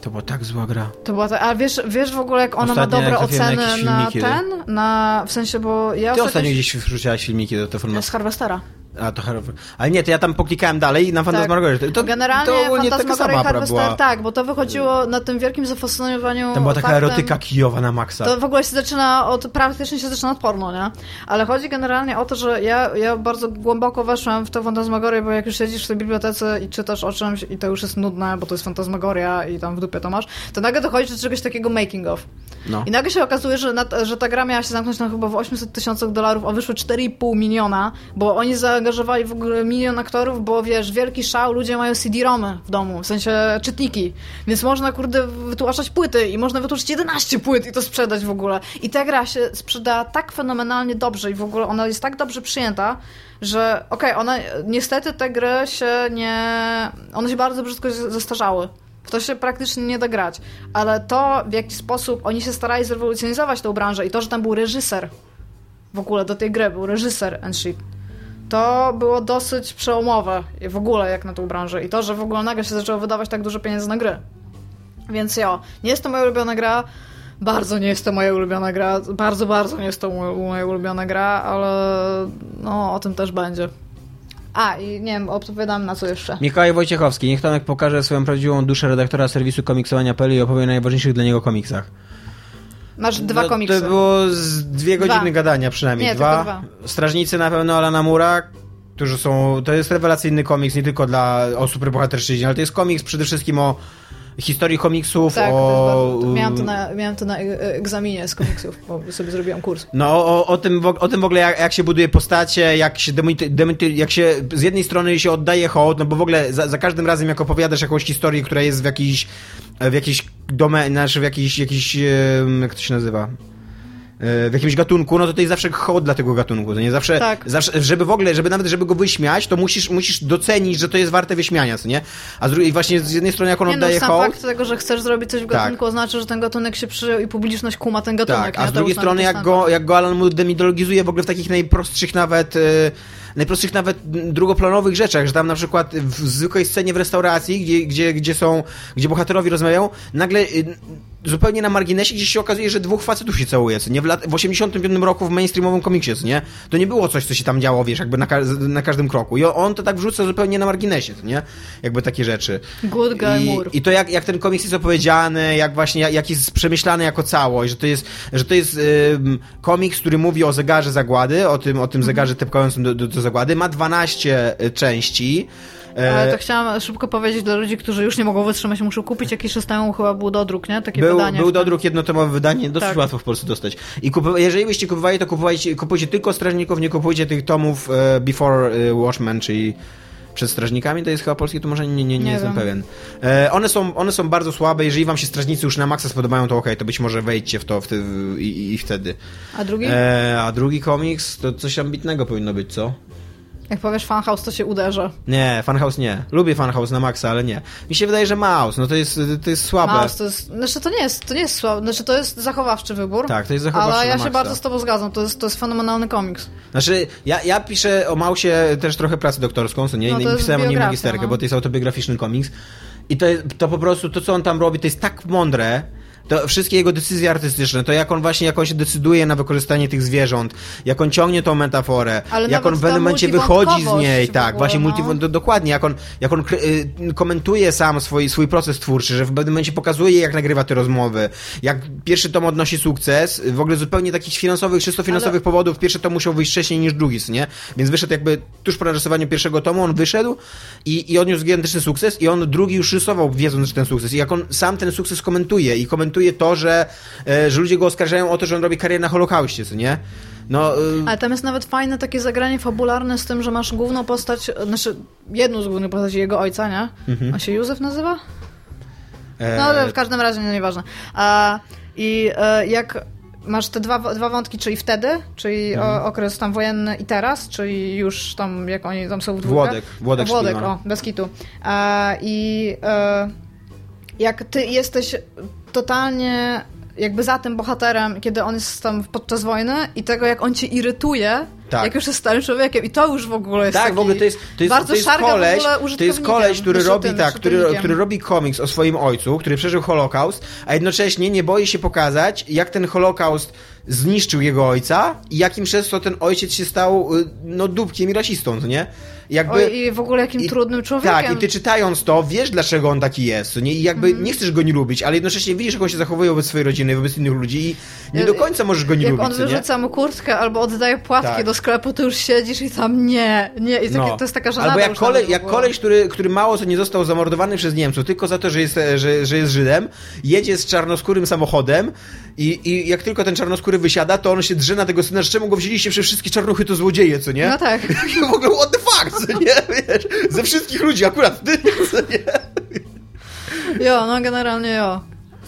To była tak zła gra. To była ta, a wiesz, wiesz w ogóle jak ona Ostatnio ma dobre na oceny na, filmiki, ten? Na, w sensie, bo ja Ty ostatnio- ostatnio gdzieś wrzuciłaś filmiki do formy. z Harvestera. A to Harvard. Ale nie, to ja tam poklikałem dalej i na Fantasmagorię. To, to, Generalnie to ogólnie taka sama Harvester, była. tak, bo to wychodziło na tym wielkim zafascynowaniu Tam była taka faktem- erotyka kijowa na maksa. To w ogóle się zaczyna od, praktycznie się zaczyna od porno, nie? Ale chodzi generalnie o to, że ja, ja bardzo głęboko weszłam w tę fantasmagorię, bo jak już siedzisz w tej bibliotece i czytasz o czymś i to już jest nudne, bo to jest fantasmagoria i tam w dupie to masz, to nagle dochodzi do czegoś takiego making of. No. I nagle się okazuje, że, na, że ta gra miała się zamknąć na chyba w 800 tysiącach dolarów, a wyszło 4,5 miliona, bo oni zaangażowali w ogóle milion aktorów, bo wiesz, wielki szał, ludzie mają CD-romy w domu, w sensie czytniki, więc można kurde wytłumaczać płyty i można wytłumaczyć 11 płyt i to sprzedać w ogóle. I ta gra się sprzeda tak fenomenalnie dobrze i w ogóle ona jest tak dobrze przyjęta, że okej, ona niestety te gry się nie... one się bardzo brzydko zestarzały. W to się praktycznie nie da grać. Ale to, w jaki sposób oni się starali zrewolucjonizować tą branżę i to, że tam był reżyser w ogóle do tej gry, był reżyser and shit, to było dosyć przełomowe w ogóle jak na tą branżę. I to, że w ogóle nagle się zaczęło wydawać tak dużo pieniędzy na gry. Więc ja, nie jest to moja ulubiona gra, bardzo nie jest to moja ulubiona gra, bardzo, bardzo nie jest to moja, moja ulubiona gra, ale no o tym też będzie. A, i nie wiem, odpowiadam na co jeszcze. Mikołaj Wojciechowski, niech Tomek pokaże swoją prawdziwą duszę redaktora serwisu komiksowania.pl i opowie o najważniejszych dla niego komiksach. Masz dwa No, komiksy. To było z dwie godziny Dwa. gadania przynajmniej. Nie, dwa. tylko dwa. Strażnicy na pewno Alana Mura, którzy są... To jest rewelacyjny komiks nie tylko dla o superbohaterszczyźnie, ale to jest komiks przede wszystkim o historii komiksów, Tak, o... bardzo, miałam, to na, miałam to na e- egzaminie z komiksów, bo sobie zrobiłam kurs. No, o, o, tym, w- o tym w ogóle, jak, jak się buduje postacie, jak się, demity, demity, jak się z jednej strony się oddaje hołd, no bo w ogóle za, za każdym razem, jak opowiadasz jakąś historię, która jest w jakiejś, w jakiejś domenie, znaczy w jakiejś, jakiejś, jak to się nazywa? E, W jakimś gatunku, no to to jest zawsze hołd dla tego gatunku. To nie zawsze, Tak. zawsze, żeby w ogóle, żeby nawet, żeby go wyśmiać, to musisz, musisz docenić, że to jest warte wyśmiania, co nie? A z drugiej, właśnie z jednej strony, jak on Nie no, oddaje sam hołd, fakt tego, że chcesz zrobić coś w Tak. gatunku oznacza, że ten gatunek się przyjął i publiczność kuma ten gatunek. Tak, a z drugiej strony jak go, jak go Alan Moore demidologizuje w ogóle w takich najprostszych nawet e, najprostszych nawet drugoplanowych rzeczach, że tam na przykład w zwykłej scenie w restauracji, gdzie, gdzie, gdzie są, gdzie bohaterowie rozmawiają, nagle y, zupełnie na marginesie gdzieś się okazuje, że dwóch facetów się całuje, co nie? W, lat, w 85 roku w mainstreamowym komiksie, co nie? To nie było coś, co się tam działo, wiesz, jakby na, ka- na każdym kroku. I on to tak wrzuca zupełnie na marginesie, co nie? Jakby takie rzeczy. Good guy I. I to jak, jak ten komiks jest opowiedziany, jak właśnie, jak, jak jest przemyślany jako całość, że to jest, że to jest ym, komiks, który mówi o zegarze zagłady, o tym, o tym zegarze tepkającym do, do, do zagłady, ma 12 części. E, Ale to chciałam szybko powiedzieć dla ludzi, którzy już nie mogą wytrzymać, muszą kupić jakiś temu chyba był dodruk, nie? Takie Był, wydanie. był dodruk jednotomowe wydanie, dosyć Tak. łatwo w Polsce dostać. I jeżeli byście kupowali, to kupujcie, kupujcie tylko strażników, nie kupujcie tych tomów e, Before e, Watchmen, czyli przed strażnikami, to jest chyba polskie, to może nie, nie, nie, Nie jestem wiem. pewien. E, one, są, one są bardzo słabe, jeżeli wam się strażnicy już na maksa spodobają, to okej, to być może wejdźcie w to w, i, i, i wtedy. A drugi? E, a drugi komiks, to coś ambitnego powinno być, co? Jak powiesz fanhouse, to się uderzę. Nie, Funhouse nie. Lubię Funhouse na maksa, ale nie. Mi się wydaje, że Mouse, no to jest, to jest słabe. Mouse to jest, znaczy to nie jest, to nie jest słabe, znaczy to jest zachowawczy wybór. Tak, to jest zachowawczy Ale ja się bardzo z tobą zgadzam, to jest, to jest fenomenalny komiks. Znaczy, ja, ja piszę o Mausie też trochę pracę doktorską, co nie? No I pisałem o nim magisterkę, no. bo to jest autobiograficzny komiks. I to, to po prostu, to co on tam robi, to jest tak mądre, To wszystkie jego decyzje artystyczne, to jak on właśnie, jak on się decyduje na wykorzystanie tych zwierząt, jak on ciągnie tą metaforę, Ale jak on w pewnym momencie wychodzi z niej, tak, ogóle, właśnie no. multi, do, dokładnie, jak on, jak on y, komentuje sam swój, swój proces twórczy, że w pewnym momencie pokazuje, jak nagrywa te rozmowy, jak pierwszy tom odnosi sukces, w ogóle zupełnie takich finansowych, czysto finansowych Ale- powodów, pierwszy tom musiał wyjść wcześniej niż drugi, nie? Więc wyszedł jakby tuż po narysowaniu pierwszego tomu, on wyszedł i, i odniósł gigantyczny sukces i on drugi już rysował, wiedząc, że ten sukces. I jak on sam ten sukces komentuje i komentuje to, że, e, że ludzie go oskarżają o to, że on robi karierę na Holokauście, co nie? No, y, Ale tam jest nawet fajne takie zagranie fabularne z tym, że masz główną postać, znaczy jedną z głównych postaci jego ojca, nie? Mhm. On się Józef nazywa? e, No ale w każdym razie, no nieważne. A, I e, jak masz te dwa, dwa wątki, czyli wtedy, czyli Mhm. o, okres tam wojenny i teraz, czyli już tam, jak oni tam są w dwójkę. Włodek, Włodek Włodek, Szpilman. o, bez kitu. A, I e, jak ty jesteś totalnie jakby za tym bohaterem, kiedy on jest tam podczas wojny i tego, jak on cię irytuje, Tak. jak już jest starym człowiekiem i to już w ogóle jest Tak, w ogóle to jest, to jest, bardzo to jest koleś, to jest koleś, który robi tym, tak, który, który robi komiks o swoim ojcu, który przeżył Holokaust, a jednocześnie nie boi się pokazać, jak ten Holokaust zniszczył jego ojca i jakim przez to ten ojciec się stał y, no dupkiem i rasistą, nie? Jakby... Oj, i w ogóle jakim I- trudnym człowiekiem. Tak, i ty czytając to, wiesz dlaczego on taki jest. Nie? I jakby Mhm. nie chcesz go nie lubić, ale jednocześnie widzisz, jak on się zachowuje wobec swojej rodziny, wobec innych ludzi i nie do końca możesz go nie Jak lubić. on wyrzuca mu kurtkę albo oddaje płatki Tak. do sklepu, to już siedzisz i tam nie, nie. I No. to jest taka żenada Albo jak, kole, jak koleś, który, który mało co nie został zamordowany przez Niemców, tylko za to, że jest, że, że jest Żydem, jedzie z czarnoskórym samochodem i, i jak tylko ten czarnoskóry wysiada, to on się drze na tego syna, że czemu go wzięliście, przez wszystkie czarnuchy to złodzieje, co nie? No tak. I w ogóle what the fuck, co nie? Wiesz, ze wszystkich ludzi akurat ty, co nie? Jo, no generalnie jo.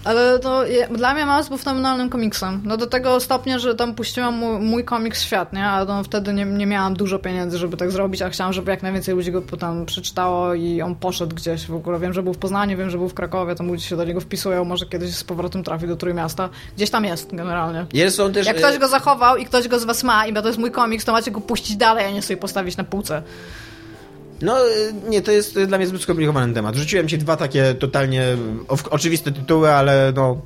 Ale to dla mnie Mouse był fenomenalnym komiksem. No do tego stopnia, że tam puściłam mój, mój komiks świat, nie? A no, wtedy nie, nie miałam dużo pieniędzy, żeby tak zrobić, a chciałam, żeby jak najwięcej ludzi go tam przeczytało i on poszedł gdzieś w ogóle. Wiem, że był w Poznaniu, wiem, że był w Krakowie, tam ludzie się do niego wpisują, może kiedyś z powrotem trafi do Trójmiasta. Gdzieś tam jest generalnie. Jest są też... Jak ktoś go zachował i ktoś go z was ma i to jest mój komiks, to macie go puścić dalej, a nie sobie postawić na półce. No y, nie, to jest dla mnie zbyt skomplikowany temat. Rzuciłem ci dwa takie totalnie oczywiste tytuły, ale no...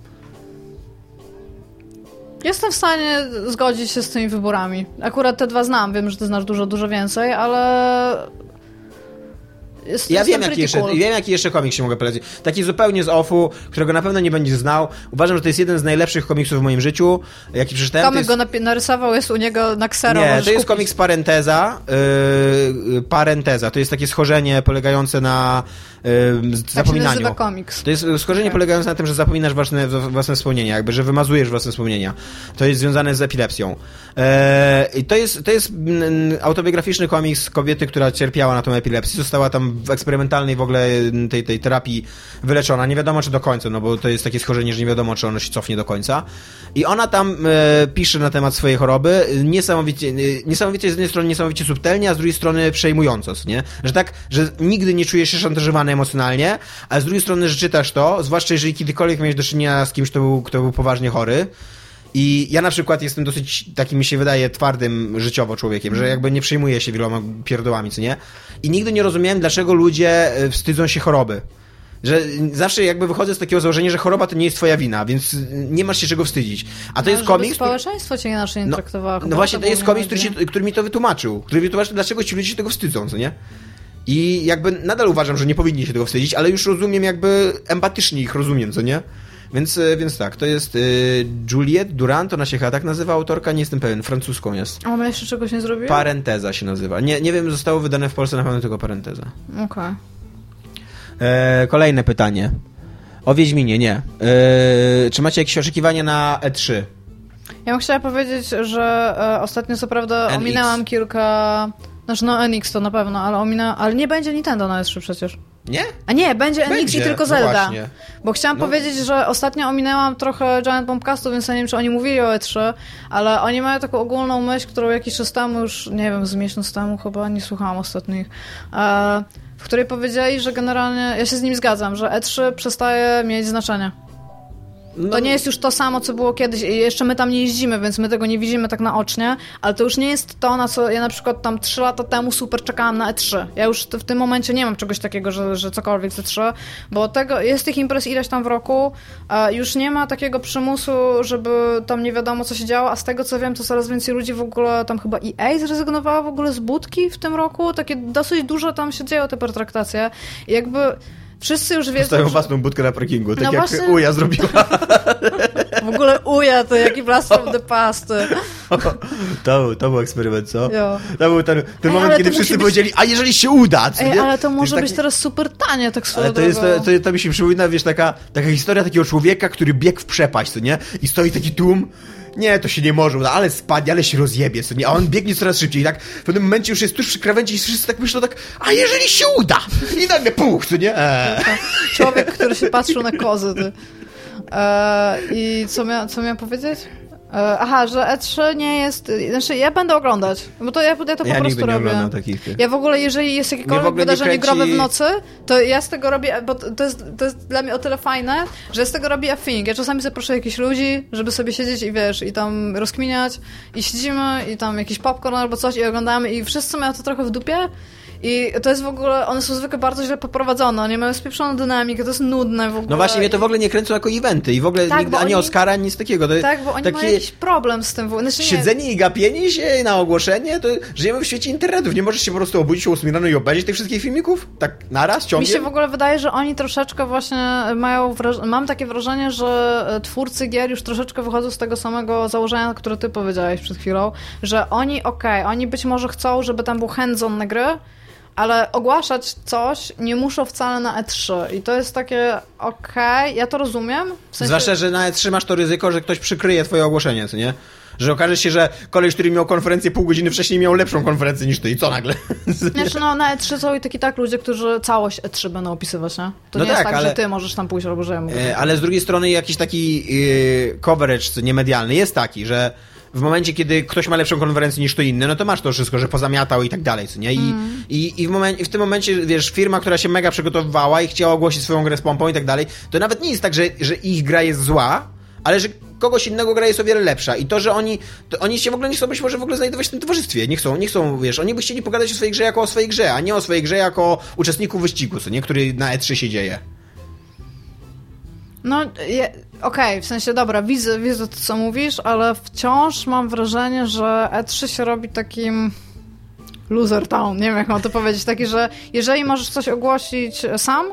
Jestem w stanie zgodzić się z tymi wyborami. Akurat te dwa znam, wiem, że ty znasz dużo, dużo więcej, ale... Jest, Ja wiem jaki, jeszcze, cool. wiem, jaki jeszcze komiks się mogę polecić. Taki zupełnie z offu, którego na pewno nie będziesz znał. Uważam, że to jest jeden z najlepszych komiksów w moim życiu, jaki przeczytałem. To Tomek jest... go narysował, jest u niego na ksero. Nie, to jest kupić. komiks Parenteza. Yy, parenteza. To jest takie schorzenie polegające na Tak się nazywa komiks. To jest schorzenie Tak. polegające na tym, że zapominasz własne, własne wspomnienia, jakby, że wymazujesz własne wspomnienia. To jest związane z epilepsją. E, I to jest, to jest autobiograficzny komiks kobiety, która cierpiała na tą epilepsję. Została tam w eksperymentalnej w ogóle tej, tej terapii wyleczona. Nie wiadomo, czy do końca, no bo to jest takie schorzenie, że nie wiadomo, czy ono się cofnie do końca. I ona tam e, pisze na temat swojej choroby niesamowicie, e, niesamowicie z jednej strony niesamowicie subtelnie, a z drugiej strony przejmująco, co nie? Że tak, że nigdy nie czujesz się szantażowany emocjonalnie, a z drugiej strony, że czytasz to, zwłaszcza jeżeli kiedykolwiek miałeś do czynienia z kimś, kto był, kto był poważnie chory, i ja na przykład jestem dosyć takim, mi się wydaje, twardym życiowo człowiekiem, że jakby nie przejmuję się wieloma pierdołami, co nie? I nigdy nie rozumiałem, dlaczego ludzie e, wstydzą się choroby. Że zawsze jakby wychodzę z takiego założenia, że choroba to nie jest twoja wina, więc nie masz się czego wstydzić. A to No, jest komiks... społeczeństwo cię inaczej nie No, traktowało. no właśnie, to jest było komiks, który, się, który mi to wytłumaczył. Który mi wytłumaczył, dlaczego ci ludzie się tego wstydzą, co nie? I jakby nadal uważam, że nie powinni się tego wstydzić, ale już rozumiem jakby empatycznie ich rozumiem, co nie? Więc, e, więc tak, to jest y, Juliette Durant, ona się chyba tak nazywa autorka, nie jestem pewien, francuską jest. A ona jeszcze czegoś nie zrobiła? Parenteza się nazywa. Nie, nie wiem, zostało wydane w Polsce na pewno tylko Parenteza. Okej. E, kolejne pytanie. O Wiedźminie, nie. E, czy macie jakieś oczekiwania na E E3? Ja bym chciała powiedzieć, że e, ostatnio co prawda NX. ominęłam kilka... Znaczy no NX to na pewno, ale ominęłam... Ale nie będzie Nintendo na S3 przecież. Nie? A nie, będzie, NX Będzie, i tylko no Zelda. właśnie. Bo chciałam No. powiedzieć, że ostatnio ominęłam trochę Giant Bombcastu, więc ja nie wiem, czy oni mówili o E3, ale oni mają taką ogólną myśl, którą jakiś czas temu, już nie wiem, z miesiąc temu chyba, nie słuchałam ostatnich, e, w której powiedzieli, że generalnie, ja się z nim zgadzam, że E3 przestaje mieć znaczenie. No. To nie jest już to samo, co było kiedyś. Jeszcze my tam nie jeździmy, więc my tego nie widzimy tak naocznie, ale to już nie jest to, na co ja na przykład tam 3 lata temu super czekałam na E3. Ja już w tym momencie nie mam czegoś takiego, że, że cokolwiek z E3, bo tego, jest tych imprez ileś tam w roku, już nie ma takiego przymusu, żeby tam nie wiadomo, co się działo, a z tego, co wiem, to coraz więcej ludzi w ogóle, tam chyba EA zrezygnowała w ogóle z budki w tym roku, takie dosyć dużo tam się dzieją te pertraktacje i jakby Wszyscy już wiedzą. Postawią że... własną budkę na parkingu, tak no jak właśnie... Uja zrobiła. W ogóle Uja to jaki blast from the past. To, to był eksperyment, co? Jo. To był ten, ten Ej, moment, kiedy wszyscy być... powiedzieli, a jeżeli się uda, co, Ej, ale to może to być taki... teraz super tanie, tak swoją Ale to, jest, to, to, to, mi się przypomina, wiesz, taka, taka historia takiego człowieka, który biegł w przepaść, co nie? I stoi taki tłum, nie, to się nie może uda, ale spadnie, ale się rozjebie, co nie? A on biegnie coraz szybciej tak w pewnym momencie już jest tuż przy krawędzi i wszyscy tak myślą tak, a jeżeli się uda? I nagle puch, co nie? Eee. Człowiek, który się patrzył na kozy, ty. Eee, I co, mia co miałem powiedzieć? E, aha, że E3 nie jest. Znaczy, ja będę oglądać, bo to ja, ja to ja po prostu robię. Takich, Ja w ogóle, jeżeli jest jakiekolwiek wydarzenie kręci... growe w nocy, to ja z tego robię, bo to jest, to jest dla mnie o tyle fajne, że z tego robię a thing. Ja czasami zaproszę jakichś ludzi, żeby sobie siedzieć i wiesz, i tam rozkminiać, i siedzimy, i tam jakiś popcorn albo coś, i oglądamy, i wszyscy mają to trochę w dupie. I to jest w ogóle, one są zwykle bardzo źle poprowadzone, nie mają spieprzoną dynamikę, to jest nudne w ogóle. No właśnie, mnie to w ogóle nie kręcą jako eventy i w ogóle tak, nigdy, ani oni... Oscara, ani nic takiego. To tak, bo oni takie... mają jakiś problem z tym. Znaczy, Siedzenie i gapienie się na ogłoszenie, to żyjemy w świecie internetów, nie możesz się po prostu obudzić o 8 rano i obejrzeć tych wszystkich filmików? Tak naraz, ciągiem? Mi się w ogóle wydaje, że oni troszeczkę właśnie mają, wraż... mam takie wrażenie, że e, twórcy gier już troszeczkę wychodzą z tego samego założenia, które ty powiedziałeś przed chwilą, że oni, okej, okay, oni być może chcą, żeby tam był hands-on na gry, ale ogłaszać coś nie muszą wcale na E3 i to jest takie okej, okay, ja to rozumiem. W sensie... Zwłaszcza, że na E3 masz to ryzyko, że ktoś przykryje twoje ogłoszenie, co nie? Że okaże się, że koleś, który miał konferencję pół godziny wcześniej, miał lepszą konferencję niż ty i co nagle? Znaczy no, na E3 są i tak i tak ludzie, którzy całość E3 będą opisywać, nie? To no nie tak, jest tak, ale... że ty możesz tam pójść albo że ja mogę. E, ale z drugiej strony jakiś taki yy, coverage, co nie medialny, jest taki, że w momencie, kiedy ktoś ma lepszą konferencję niż to inny, no to masz to wszystko, że pozamiatał i tak dalej, co nie? I, mm. i, i, w momencie, w tym momencie, wiesz, firma, która się mega przygotowywała i chciała ogłosić swoją grę z pompą i tak dalej, to nawet nie jest tak, że, że ich gra jest zła, ale że kogoś innego gra jest o wiele lepsza. I to, że oni, to oni się w ogóle nie chcą być może w ogóle znajdować w tym towarzystwie. Nie chcą, nie chcą, wiesz, oni by chcieli pogadać o swojej grze jako o swojej grze, a nie o swojej grze jako uczestniku wyścigu, co nie, który na E3 się dzieje. No, okej, okay, w sensie, dobra, widzę, widzę to, co mówisz, ale wciąż mam wrażenie, że E3 się robi takim loser town, nie wiem jak mam to powiedzieć, taki, że jeżeli możesz coś ogłosić sam,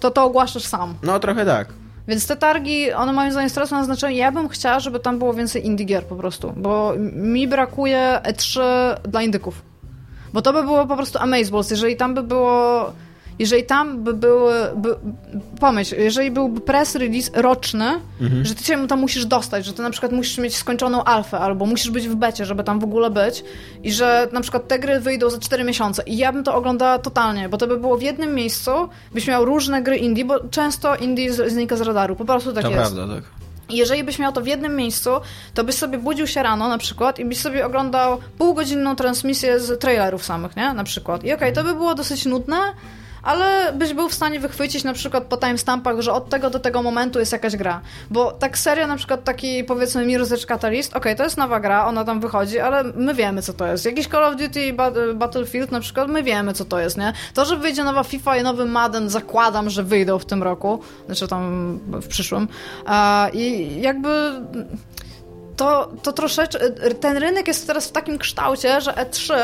to to ogłaszasz sam. No, trochę tak. Więc te targi, one moim zdaniem stracą na znaczeniu. Ja bym chciała, żeby tam było więcej indie gier po prostu, bo mi brakuje E3 dla indyków. Bo to by było po prostu amazeballs. Jeżeli tam by było jeżeli tam by były, by, pomyśl, jeżeli byłby press release roczny, mhm. że ty się tam musisz dostać, że ty na przykład musisz mieć skończoną alfę, albo musisz być w becie, żeby tam w ogóle być i że na przykład te gry wyjdą za 4 miesiące i ja bym to oglądała totalnie, bo to by było w jednym miejscu, byś miał różne gry indie, bo często indie znika z radaru, po prostu tak to jest. prawda, tak. I jeżeli byś miał to w jednym miejscu, to byś sobie budził się rano na przykład i byś sobie oglądał półgodzinną transmisję z trailerów samych, nie? Na przykład. I okej, okay, to by było dosyć nudne, ale byś był w stanie wychwycić na przykład po timestampach, że od tego do tego momentu jest jakaś gra. Bo tak serio, na przykład taki powiedzmy Mirror's Catalyst, okej, okay, to jest nowa gra, ona tam wychodzi, ale my wiemy co to jest. Jakiś Call of Duty Battlefield na przykład, my wiemy co to jest, nie? To, że wyjdzie nowa FIFA i nowy Madden, zakładam, że wyjdą w tym roku, znaczy tam w przyszłym. I jakby to, to troszeczkę, ten rynek jest teraz w takim kształcie, że E3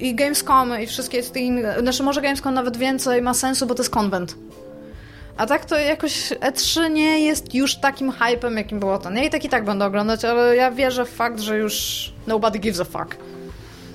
i Gamescom i wszystkie te inne, znaczy może Gamescom nawet więcej ma sensu, bo to jest konwent. A tak to jakoś E3 nie jest już takim hypem, jakim było to. Ja i tak i tak będę oglądać, ale ja wierzę w fakt, że już nobody gives a fuck.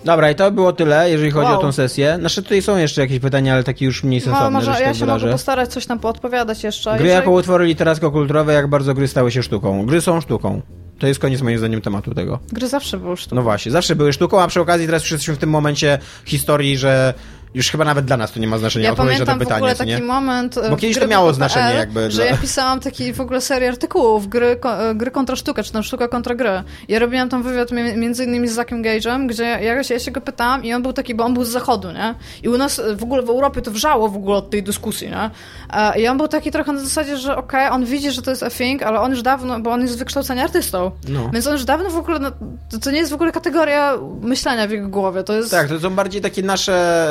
Dobra, i to było tyle, jeżeli chodzi wow. o tą sesję. Znaczy tutaj są jeszcze jakieś pytania, ale takie już mniej sensowne. No, może, ja tak się mogę postarać coś tam poodpowiadać jeszcze. Gry jeżeli... jako utwory literacko-kulturowe, jak bardzo gry stały się sztuką. Gry są sztuką. To jest koniec moim zdaniem tematu tego. Gry zawsze były sztuką. No właśnie, zawsze były sztuką, a przy okazji teraz jesteśmy w tym momencie historii, że już chyba nawet dla nas to nie ma znaczenia Ja odpowiedź na to pamiętam w pytanie, ogóle taki moment. e, Bo kiedyś to miało znaczenie jakby Że dla- ja pisałam taki w ogóle serię artykułów, gry, e, gry kontra sztuka, czy tam sztuka kontra gry. Ja robiłam tam wywiad mi- między innymi z Zakiem Gage'em, gdzie jakoś ja się go pytałam i on był taki, bo on był z zachodu, nie? I u nas e, w ogóle w Europie to wrzało w ogóle od tej dyskusji, nie? E, I on był taki trochę na zasadzie, że okej, on widzi, że to jest a thing, ale on już dawno, bo on jest z wykształcenia artystą. No. Więc on już dawno w ogóle, no, to, to nie jest w ogóle kategoria myślenia w jego głowie, to jest... Tak, to są bardziej takie nasze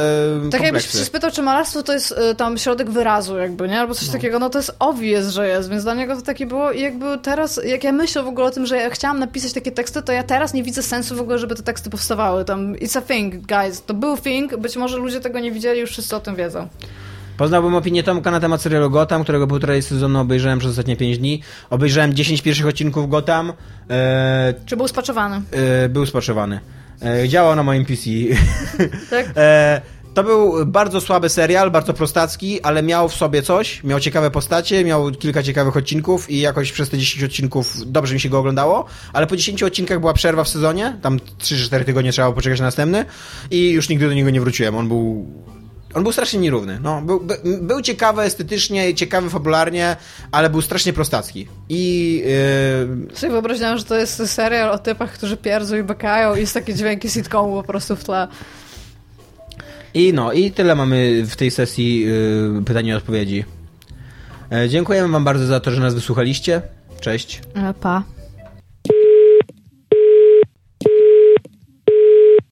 e, Tak jakbyś się spytał, czy malarstwo to jest y, tam środek wyrazu jakby, nie? Albo coś takiego, no to jest obvious, że jest, więc dla niego to takie było i jakby teraz, jak ja myślę w ogóle o tym, że ja chciałam napisać takie teksty, to ja teraz nie widzę sensu w ogóle, żeby te teksty powstawały. Tam, it's a thing, guys. To był thing, być może ludzie tego nie widzieli, już wszyscy o tym wiedzą. Poznałbym opinię Tomka na temat serialu Gotham, którego półtorej sezonu obejrzałem przez ostatnie 5 dni. Obejrzałem 10 pierwszych odcinków Gotham. E, Czy był spaczowany? e, był spaczowany. E, działał na moim PC. Tak? E, to był bardzo słaby serial, bardzo prostacki, ale miał w sobie coś. Miał ciekawe postacie, miał kilka ciekawych odcinków i jakoś przez te 10 odcinków dobrze mi się go oglądało, ale po 10 odcinkach była przerwa w sezonie, tam 3-4 tygodnie trzeba było poczekać na następny i już nigdy do niego nie wróciłem. On był on był strasznie nierówny. No, był, by, był ciekawy estetycznie, ciekawy fabularnie, ale był strasznie prostacki. I yy, Sobie wyobraziłam, że to jest serial o typach, którzy pierdzą i bekają i jest takie dźwięki sitcomu po prostu w tle. I no, i tyle mamy w tej sesji yy, pytań i odpowiedzi. E, dziękujemy Wam bardzo za to, że nas wysłuchaliście. Cześć. E, Pa.